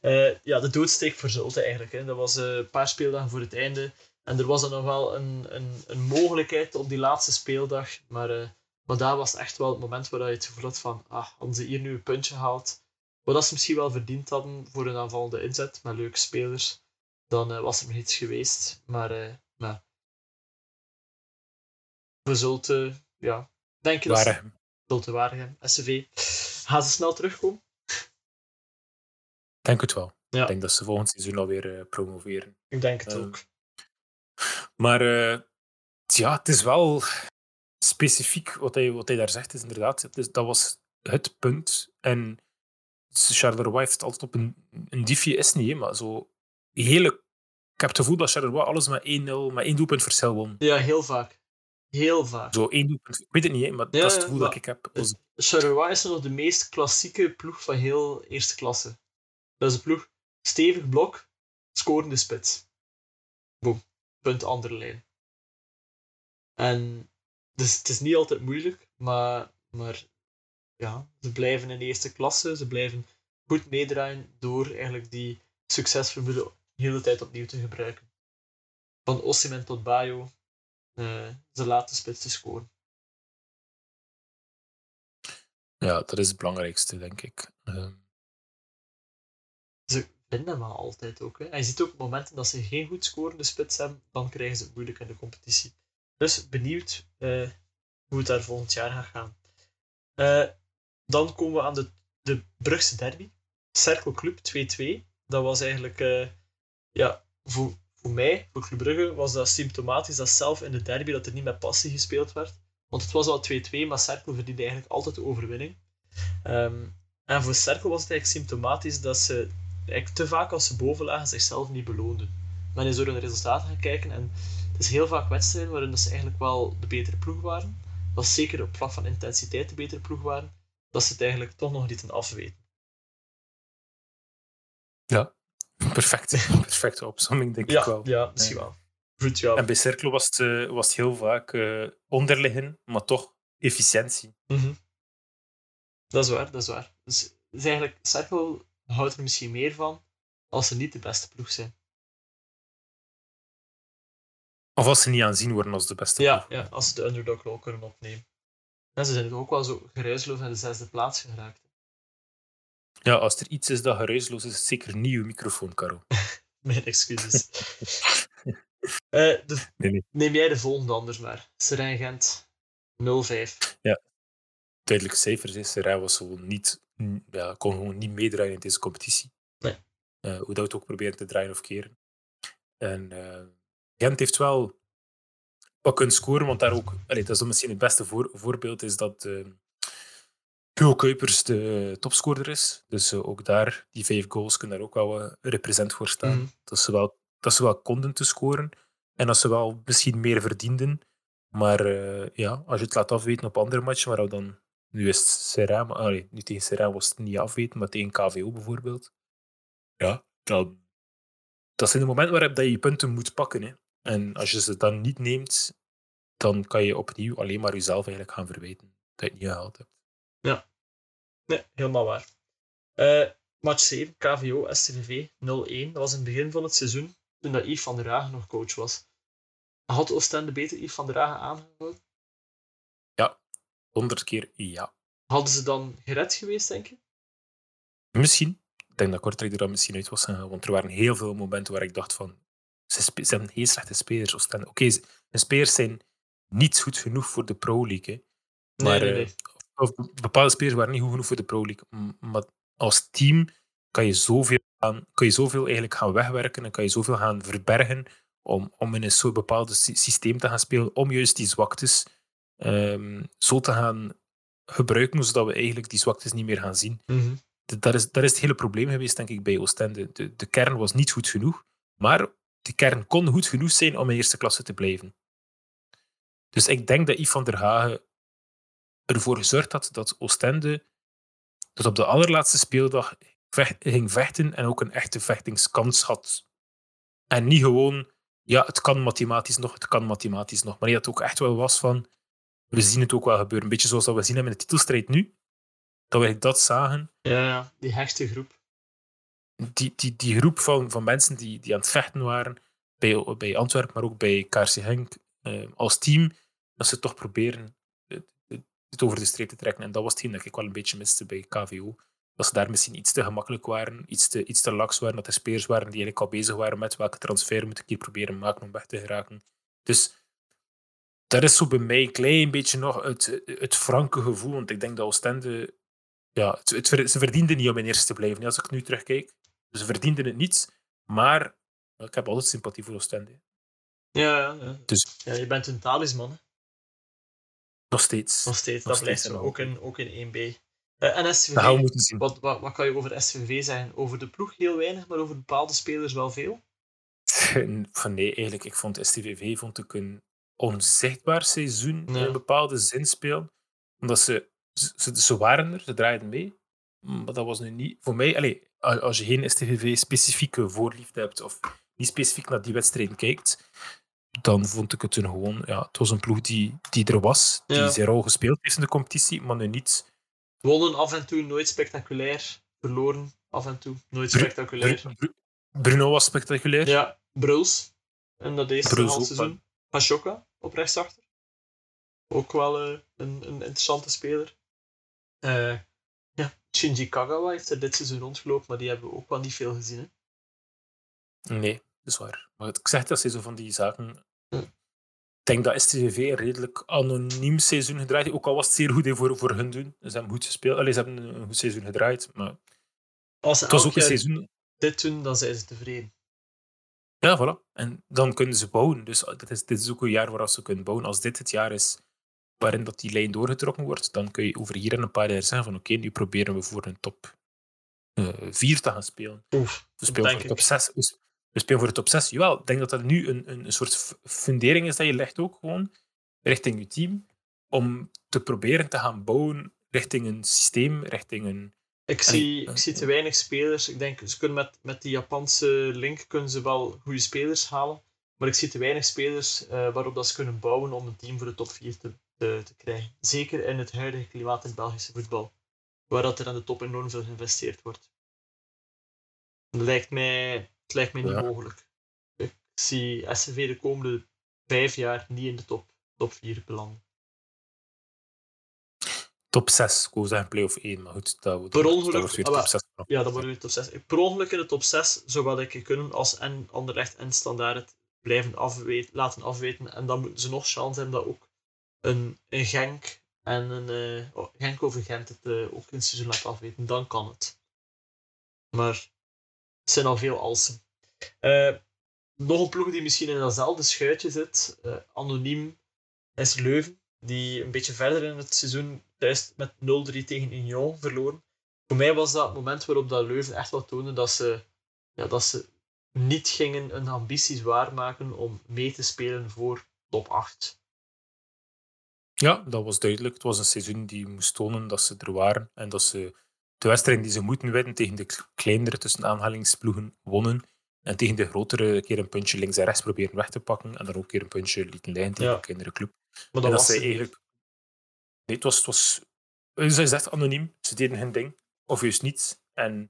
Eh, ja, de doodsteek voor Zulte eigenlijk. Hè. Dat was eh, een paar speeldagen voor het einde. En er was dan nog wel een, een, een mogelijkheid op die laatste speeldag. Maar, eh, maar daar was echt wel het moment waar je het gevoel had van... Ah, hadden ze hier nu een puntje gehaald... Wat ze misschien wel verdiend hadden voor een aanvallende inzet met leuke spelers, dan was er nog iets geweest. Maar, maar we zullen, ja, denk je dat Waren. Zulte Waregem, SCV. Gaan ze snel terugkomen? Denk het wel. Ja. Ik denk dat ze volgend seizoen alweer eh, promoveren. Ik denk het Ehm, ook. Maar eh, ja, het is wel specifiek wat hij, wat hij daar zegt. Is inderdaad, het is, dat was het punt. En Charleroi heeft altijd op een, een diefje, is niet, hè, maar zo hele. Ik heb het gevoel dat Charleroi alles met 1-0, met één doelpunt verschil won. Ja, heel vaak. Heel vaak. Zo één doelpunt. Ik weet het niet, hè, maar Ja, dat is het gevoel maar- dat ik heb. Charleroi is nog de meest klassieke ploeg van heel eerste klasse. Dat is een ploeg, stevig blok, scorende spits. Boom. Punt andere lijn. En dus het is niet altijd moeilijk, maar, maar ja, ze blijven in de eerste klasse. Ze blijven goed meedraaien door eigenlijk die succesformule de hele tijd opnieuw te gebruiken. Van Osimhen tot Bayo, eh ze laten spits te scoren. Ja, dat is het belangrijkste, denk ik. Ehm, hem altijd ook. Hè. En je ziet ook momenten dat ze geen goed scorende spits hebben, dan krijgen ze het moeilijk in de competitie. Dus benieuwd eh, hoe het daar volgend jaar gaat gaan. Eh, dan komen we aan de, de Brugse derby. Cercle Club 2-2. Dat was eigenlijk, eh, ja, voor, voor mij, voor Club Brugge, was dat symptomatisch dat zelf in de derby dat er niet met passie gespeeld werd. Want het was al 2-2, maar Cercle verdiende eigenlijk altijd de overwinning. Ehm, En voor Cerkel was het eigenlijk symptomatisch dat ze te vaak als ze boven lagen zichzelf niet beloonden. Men is door hun resultaten gaan kijken en het is heel vaak wedstrijden waarin ze eigenlijk wel de betere ploeg waren. Dat is zeker op vlak van intensiteit de betere ploeg waren. Dat ze het eigenlijk toch nog niet afweten. Ja, perfect. Perfecte opzomming, denk ja, ik wel. Ja, misschien wel. Goed, ja. En bij Cercle was het, uh, was het heel vaak uh, onderliggen, maar toch efficiëntie. Mm -hmm. Dat is waar, dat is waar. Dus is eigenlijk, Cercle houdt er misschien meer van als ze niet de beste ploeg zijn. Of als ze niet aanzien worden als de beste ja, ploeg. Ja, als ze de underdog rol kunnen opnemen. En ze zijn ook wel zo geruisloos naar de zesde plaats geraakt. Ja, als er iets is dat geruisloos is, is het zeker niet uw microfoon, Caro. Mijn excuses. uh, de, nee, nee. Neem jij de volgende anders maar. Serijn Gent 0-5. Ja, duidelijke cijfers. Is. Serijn was gewoon niet, ja, kon gewoon niet meedraaien in deze competitie. Nee. Uh, hoe dat het ook proberen te draaien of keren. En uh, Gent heeft wel wat kunnen scoren, want daar ook, allee, dat is misschien het beste voor, voorbeeld, is dat uh, Hugo Kuipers de topscorer is. Dus ook daar, die vijf goals, kunnen daar ook wel represent voor staan. Mm. Dat, ze wel, dat ze wel konden te scoren en dat ze wel misschien meer verdienden. Maar ja, als je het laat afweten op andere matchen, waar we dan nu is het allee, nu tegen Serra was het niet afweten, maar tegen KVO bijvoorbeeld. Ja, dan, dat zijn de momenten waarop je je punten moet pakken. Hè. En als je ze dan niet neemt, dan kan je opnieuw alleen maar jezelf eigenlijk gaan verwijten dat je het niet gehaald hebt. Ja, nee, helemaal waar. Uh, match 7, KVO, STVV 0-1. Dat was in het begin van het seizoen, toen dat Yves van der Hagen nog coach was. Had Oostende beter Yves van der Hagen aangehouden? Ja, honderd keer ja. Hadden ze dan gered geweest, denk je? Misschien. Ik denk dat Kortrijk er dan misschien uit was gegaan, want er waren heel veel momenten waar ik dacht van ze, ze hebben heel slechte spelers. Oké, okay, de spelers zijn niet goed genoeg voor de Pro League. Hè. Maar, nee, nee, nee. Of, bepaalde spelers waren niet goed genoeg voor de Pro League. Maar als team kan je zoveel, gaan, kan je zoveel eigenlijk gaan wegwerken en kan je zoveel gaan verbergen om, om in een soort bepaald systeem te gaan spelen, om juist die zwaktes um, zo te gaan gebruiken, zodat we eigenlijk die zwaktes niet meer gaan zien. Mm -hmm. dat, is, dat is het hele probleem geweest, denk ik, bij Oostende. De, de kern was niet goed genoeg, maar de kern kon goed genoeg zijn om in eerste klasse te blijven. Dus ik denk dat Yves van der Hagen ervoor gezorgd had dat Oostende dat op de allerlaatste speeldag vecht, ging vechten en ook een echte vechtingskans had. En niet gewoon, ja, het kan mathematisch nog, het kan mathematisch nog. Maar dat het ook echt wel was van, we zien het ook wel gebeuren. Een beetje zoals dat we zien hebben in de titelstrijd nu. Dat we dat zagen. Ja, die hechte groep. Die, die, die groep van, van mensen die, die aan het vechten waren, bij, bij Antwerpen, maar ook bij KRC Henk, uh, als team, dat ze toch proberen het, het, over de streep te trekken. En dat was hetgeen dat ik wel een beetje miste bij KVO. Dat ze daar misschien iets te gemakkelijk waren, iets te, iets te laks waren, dat er spelers waren die eigenlijk al bezig waren met welke transfer moet ik hier proberen maken om weg te geraken. Dus dat is zo bij mij een klein beetje nog het, het franke gevoel, want ik denk dat Oostende, ja, het, het, ze verdienden niet om in eerste te blijven, als ik nu terugkijk. Ze verdienden het niet, maar ik heb altijd sympathie voor Oostende. Ja, ja, ja. Dus, ja, je bent een talisman. Hè? Nog steeds. Nog steeds, nog dat blijft steeds zo. Ook in, ook in 1B. Uh, en SVV, moeten zien. Wat, wat, wat kan je over SVV zeggen? Over de ploeg heel weinig, maar over bepaalde spelers wel veel? Van nee, eigenlijk. Ik vond STVV vond ik een onzichtbaar seizoen Ja. in een bepaalde zin spelen. Omdat ze, ze, ze waren er, ze draaiden mee. Maar dat was nu niet voor mij. Allez, als je geen STVV-specifieke voorliefde hebt of niet specifiek naar die wedstrijden kijkt, dan vond ik het een gewoon. Ja, het was een ploeg die, die er was, die Ja. zijn rol gespeeld heeft in de competitie, maar nu niet. Wonnen af en toe, nooit spectaculair. Verloren af en toe, nooit spectaculair. Bru- Bru- Bruno was spectaculair. Ja, Bruls. En dat Bruls ook, seizoen. Pashoka op rechtsachter. Ook wel eh, een, een interessante speler. Eh, ja, Shinji Kagawa heeft er dit seizoen rondgelopen, maar die hebben we ook wel niet veel gezien. Hè? Nee, dat is waar. Maar ik zeg dat ze zo van die zaken. Ja. Ik denk dat STVV een redelijk anoniem seizoen gedraaid heeft. Ook al was het zeer goed voor, voor hun doen. Ze hebben goed gespeeld. Allee, ze hebben een goed seizoen gedraaid. Maar Als ze het was ook een seizoen. dit doen, dan zijn ze tevreden. Ja, voilà. En dan kunnen ze bouwen. Dus dit is, dit is ook een jaar waarop ze kunnen bouwen. Als dit het jaar is waarin dat die lijn doorgetrokken wordt, dan kun je over hier en een paar jaar zeggen van oké, nu proberen we voor een top 4 te gaan spelen. Oef, we spelen voor de top 6. We spelen voor de top 6. Jawel, ik denk dat dat nu een, een, een soort fundering is dat je legt ook gewoon richting je team om te proberen te gaan bouwen richting een systeem, richting een... Ik zie, ik zie te weinig spelers. Ik denk, ze kunnen met, met die Japanse link kunnen ze wel goede spelers halen. Maar ik zie te weinig spelers uh, waarop dat ze kunnen bouwen om een team voor de top 4 te, te, te, krijgen. Zeker in het huidige klimaat in het Belgische voetbal. Waar dat er aan de top enorm veel geïnvesteerd wordt. Het lijkt mij, het lijkt mij niet mogelijk. Ik zie SCV de komende vijf jaar niet in de top, top 4 belanden top 6. Ik wou zeggen play-off 1, maar goed, dat, dat, per ongeluk, dat weer top 6. Ja, dat wordt weer top 6. Per ongeluk in de top 6 zou wat ik kunnen als en Anderlecht en Standaard blijven afweten, laten afweten. En dan moeten ze nog chance hebben dat ook een, een Genk en een uh, oh, Genk over Gent het uh, ook in het seizoen laat afweten. Dan kan het. Maar het zijn al veel alsen. Uh, nog een ploeg die misschien in datzelfde schuitje zit, anoniem, is Leuven. Die een beetje verder in het seizoen thuis met 0-3 tegen Union verloren. Voor mij was dat het moment waarop dat Leuven echt wel toonde dat ze, ja, dat ze niet gingen hun ambities waarmaken om mee te spelen voor top 8. Ja, dat was duidelijk. Het was een seizoen die moest tonen dat ze er waren en dat ze de wedstrijd die ze moeten winnen tegen de kleinere tussen aanhalingsploegen wonnen. En tegen de grotere keer een puntje links en rechts proberen weg te pakken. En dan ook een keer een puntje lieten liggen tegen ja. de kleinere club. Maar dat, en dat ze eigenlijk Nee, het was, het was ze echt anoniem. Ze deden hun ding. Of juist niets. En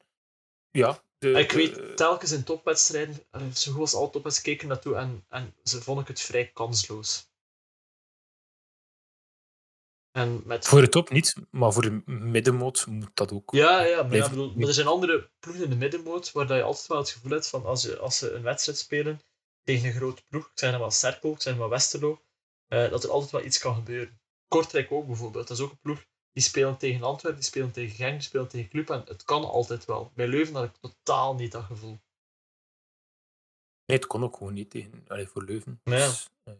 ja. De, ik weet, telkens in topwedstrijden, zo goed als alle topwedstrijden keken naartoe en, en ze vonden het vrij kansloos. En met... Voor de top niet, maar voor de middenmoot moet dat ook. Ja, ja, maar, ja, bedoel, maar er zijn andere ploegen in de middenmoot waar je altijd wel het gevoel hebt van als, je, als ze een wedstrijd spelen tegen een grote ploeg, ik zeg maar Serpo, ik zeg maar Westerlo, uh, dat er altijd wel iets kan gebeuren. Kortrijk ook bijvoorbeeld. Dat is ook een ploeg die spelen tegen Antwerpen, die spelen tegen Genk, die spelen tegen Club. En het kan altijd wel. Bij Leuven had ik totaal niet dat gevoel. Nee, het kon ook gewoon niet tegen, allee, voor Leuven. Ja. Dus, uh,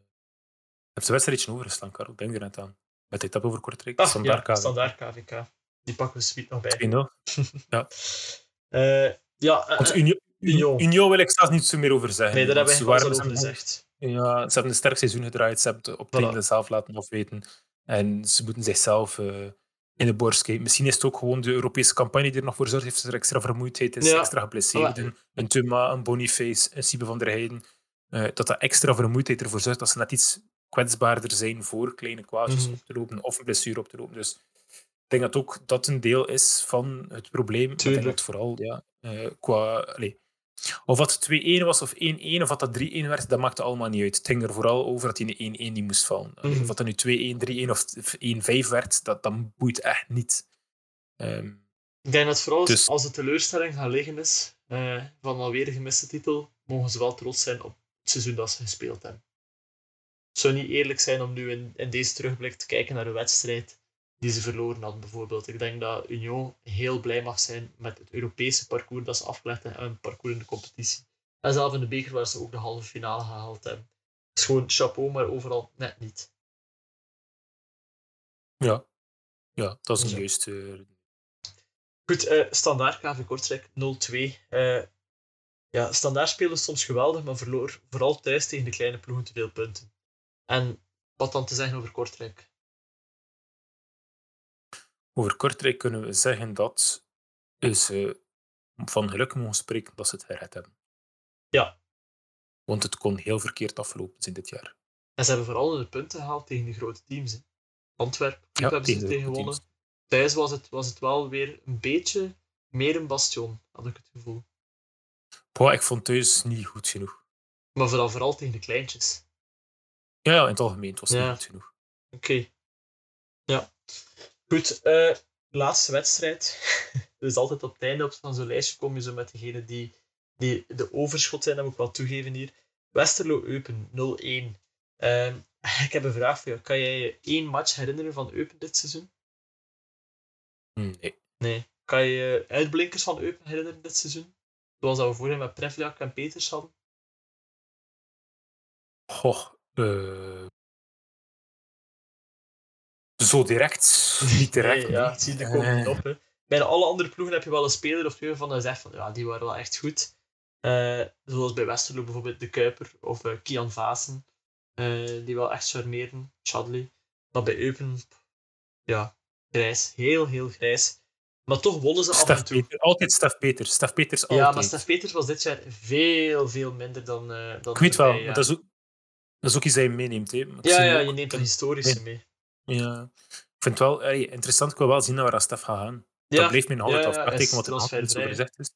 heb de wedstrijdje overgestaan, Karel? Denk er net aan. Met de etappe over Kortrijk. Ah, standaard, ja, KVK. standaard KVK. Die pakken we sweet nog bij. 2-0. ja. Uh, ja uh, Want Union, Union. Union wil ik zelfs niet zo meer over zeggen. Nee, daar hebben we al over gezegd. Ja, ze hebben een sterk seizoen gedraaid. Ze hebben het op het voilà. zelf laten afweten. En ze moeten zichzelf uh, in de borst kijken. Misschien is het ook gewoon de Europese campagne die er nog voor zorgt. Heeft er extra vermoeidheid is, extra geblesseerden. Een Tuma, een Boniface, een Siebe van der Heijden. Uh, dat dat extra vermoeidheid ervoor zorgt dat ze net iets kwetsbaarder zijn voor kleine kwaadjes mm op te lopen of een blessure op te lopen. Dus ik denk dat ook dat een deel is van het probleem. Ik denk dat vooral ja, uh, qua... Allez, of wat 2-1 was of 1-1 of wat dat 3-1 werd, dat maakte allemaal niet uit. Het ging er vooral over dat hij 1-1 niet moest vallen. Mm. Of dat er nu 2-1, 3-1 of 1-5 werd, dat, dat boeit echt niet. Um, ik denk dat vooral dus... als de teleurstelling gaan liggen is uh, van alweer een gemiste titel, mogen ze wel trots zijn op het seizoen dat ze gespeeld hebben. Het zou niet eerlijk zijn om nu in, in deze terugblik te kijken naar de wedstrijd die ze verloren hadden, bijvoorbeeld. Ik denk dat Union heel blij mag zijn met het Europese parcours dat ze afgelegd hebben en een parcours in de competitie. En zelf in de beker waar ze ook de halve finale gehaald hebben. Het is gewoon chapeau, maar overal net niet. Ja, ja dat is een juiste. Goed, uh, standaard KV Kortrijk 0-2. Uh, eh, ja, standaard spelen soms geweldig, maar verloor vooral thuis tegen de kleine ploegen te veel punten. En wat dan te zeggen over Kortrijk? Over Kortrijk kunnen we zeggen dat ze van geluk mogen spreken dat ze het gered hebben. Ja. Want het kon heel verkeerd aflopen in dit jaar. En ze hebben vooral de punten gehaald tegen de grote teams. Antwerpen, ja, hebben ze tegen gewonnen. Thuis was het, was het wel weer een beetje meer een bastion, had ik het gevoel. Boah, ik vond thuis niet goed genoeg. Maar vooral, vooral tegen de kleintjes. Ja, ja in het algemeen was het niet goed genoeg. Oké. Ja. Goed, uh, laatste wedstrijd. dus altijd op het einde op van zo'n lijstje kom je zo met degene die, die de overschot zijn, dat moet ik wel toegeven hier. Westerlo-Eupen 0-1. Uh, ik heb een vraag voor jou. Kan jij je één match herinneren van Eupen dit seizoen? Nee. Nee. Kan je je uitblinkers van Eupen herinneren dit seizoen? Zoals dat we voorheen met Prevliak en Peters hadden? Goh, uh, zo direct, niet direct. Nee, ja, het ziet er komen niet Eh. op. Hè. Bijna alle andere ploegen heb je wel een speler of twee van je zegt van ja, die waren wel echt goed. Eh, zoals bij Westerlo bijvoorbeeld de Kuiper of eh, Kian Vaassen, eh, die wel echt charmeren. Chadley. Maar bij Eupen, ja, grijs. Heel, heel grijs. Maar toch wonnen ze af en toe. Peter, altijd Stef Peters. Stef Peters altijd. Ja, maar Stef Peters was dit jaar veel, veel minder dan, eh dan Ik weet wel, maar ja. dat is, ook, dat is ook iets dat je meeneemt. Hè. Ja, ja, ook- je neemt de historische mee. Ja. Ik vind het wel ey, interessant. Ik wil wel zien naar waar Stef gaat gaan. Ja, dat bleef me nog altijd ja, ja, wat er altijd zo gezegd is.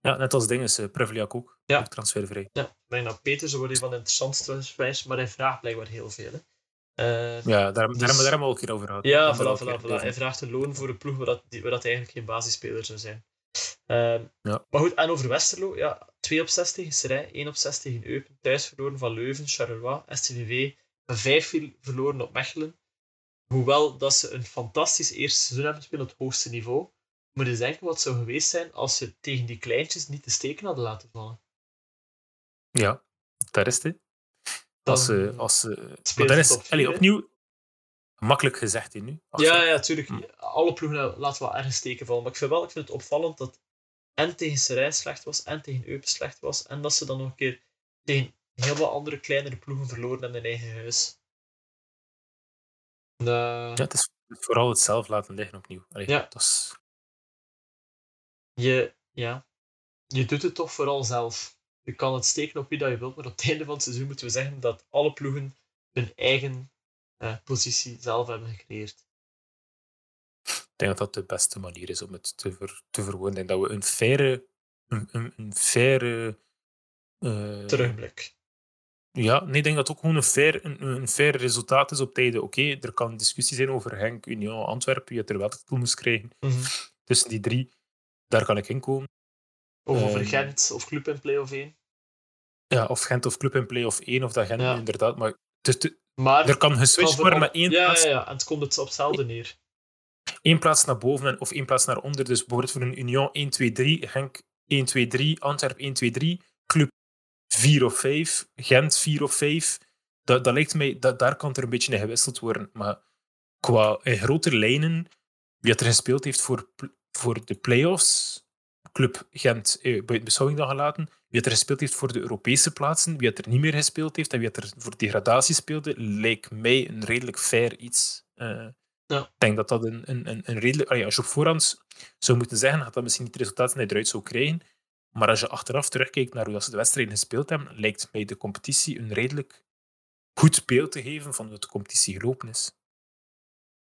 Ja, net als dingen, uh, Prevliak ook. Ja. Ook transfervrij. ja. Ik denk dat Peters wordt een van de interessantste transfers, maar hij vraagt blijkbaar heel veel. Hè. Eh, Ja, daar, daar, Dus- daar hebben we daar al een keer over gehad. Ja, Dat voilà, hebben we voilà, Hij vraagt een loon voor een ploeg waar, dat, die- waar dat eigenlijk geen basisspeler zou zijn. Ehm, Ja. Maar goed, en over Westerlo, ja, 2 op 6 tegen Serij, 1 op 6 tegen Eupen, thuis verloren van Leuven, Charleroi, STVV, 5 verloren op Mechelen. Hoewel dat ze een fantastisch eerste seizoen hebben gespeeld op het hoogste niveau, moet je denken wat zou geweest zijn als ze tegen die kleintjes niet de steken hadden laten vallen. Ja, daar is het. Als, ze als, ze- is allee, opnieuw makkelijk gezegd hier nu. Ja, ja, tuurlijk. Hm. Alle ploegen laten wel ergens steken vallen. Maar ik vind, wel, ik vind het opvallend dat en tegen Serij slecht was en tegen Eupen slecht was. En dat ze dan nog een keer tegen heel wat andere kleinere ploegen verloren hebben in eigen huis. Eh, Ja, het is vooral het zelf laten liggen opnieuw. Allee, Ja. dat is, je, ja, je doet het toch vooral zelf. Je kan het steken op wie dat je wilt, maar op het einde van het seizoen moeten we zeggen dat alle ploegen hun eigen eh, positie zelf hebben gecreëerd. ik denk dat dat de beste manier is om het te, ver, te verwoorden. En dat we een faire... Een, een, een faire eh, Terugblik. Ja, nee, ik denk dat het ook gewoon een fair, een, een fair resultaat is op tijden. Oké, er kan discussie zijn over Henk, Union, Antwerpen, wie het er wel titel moest krijgen. Mhm. Tussen die drie, daar kan ik in komen. Of over Ehm, Gent of Club in play-off 1. Ja, of Gent of Club in play-off 1, of dat Gent Ja. inderdaad. Maar de- Maar er kan geswitcht worden met één, ja, plaats, ja, ja, en het komt het op hetzelfde neer. één plaats naar boven en, of één plaats naar onder. Dus bijvoorbeeld voor een Union 1, 2, 3, Genk 1, 2, 3, Antwerp 1, 2, 3, Club 4 of 5, Gent 4 of 5. Dat, dat lijkt mij, dat, daar kan er een beetje in gewisseld worden. Maar qua in grote lijnen, wie het er gespeeld heeft voor, voor de play-offs, Club Gent eh, buiten beschouwing dan gelaten, wie het er gespeeld heeft voor de Europese plaatsen, wie het er niet meer gespeeld heeft en wie het er voor degradatie speelde, lijkt mij een redelijk fair iets. Eh, Ja. Ik denk dat dat een, een, een, een redelijk... allee, als je op voorhand zou moeten zeggen, gaat dat misschien niet het resultaat dat je eruit zou krijgen. Maar als je achteraf terugkijkt naar hoe dat ze de wedstrijden gespeeld hebben, lijkt mij de competitie een redelijk goed beeld te geven van hoe de competitie gelopen is.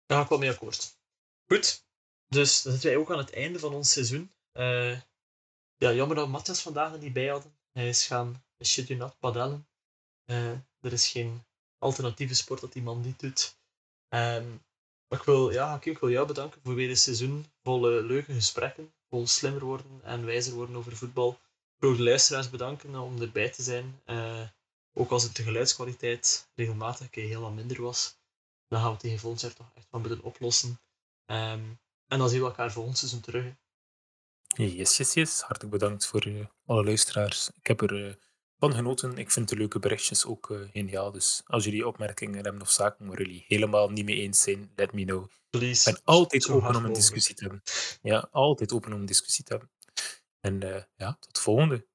Daar ga ik wel mee akkoord. Goed, dus dan zitten wij ook aan het einde van ons seizoen. Eh, ja, jammer dat we Matthias vandaag niet bij hadden. Hij is gaan shit you not padellen. Eh, er is geen alternatieve sport dat die man niet doet. Ehm, maar ik wil, ja, ik wil jou bedanken voor weer een seizoen vol leuke gesprekken. Vol slimmer worden en wijzer worden over voetbal. Ik wil de luisteraars bedanken om erbij te zijn. Eh, ook als het de geluidskwaliteit regelmatig een heel wat minder was. Dan gaan we het tegen volgend jaar toch echt wel moeten oplossen. Ehm, en dan zien we elkaar volgend seizoen terug. Yes, yes, yes. Hartelijk bedankt voor eh, alle luisteraars. Ik heb er eh, van genoten. Ik vind de leuke berichtjes ook eh, geniaal. Dus als jullie opmerkingen hebben of zaken waar jullie helemaal niet mee eens zijn, let me know. Please. Ik ben altijd zo open om een discussie te hebben. Ja, altijd open om een discussie te hebben. En ja, tot de volgende.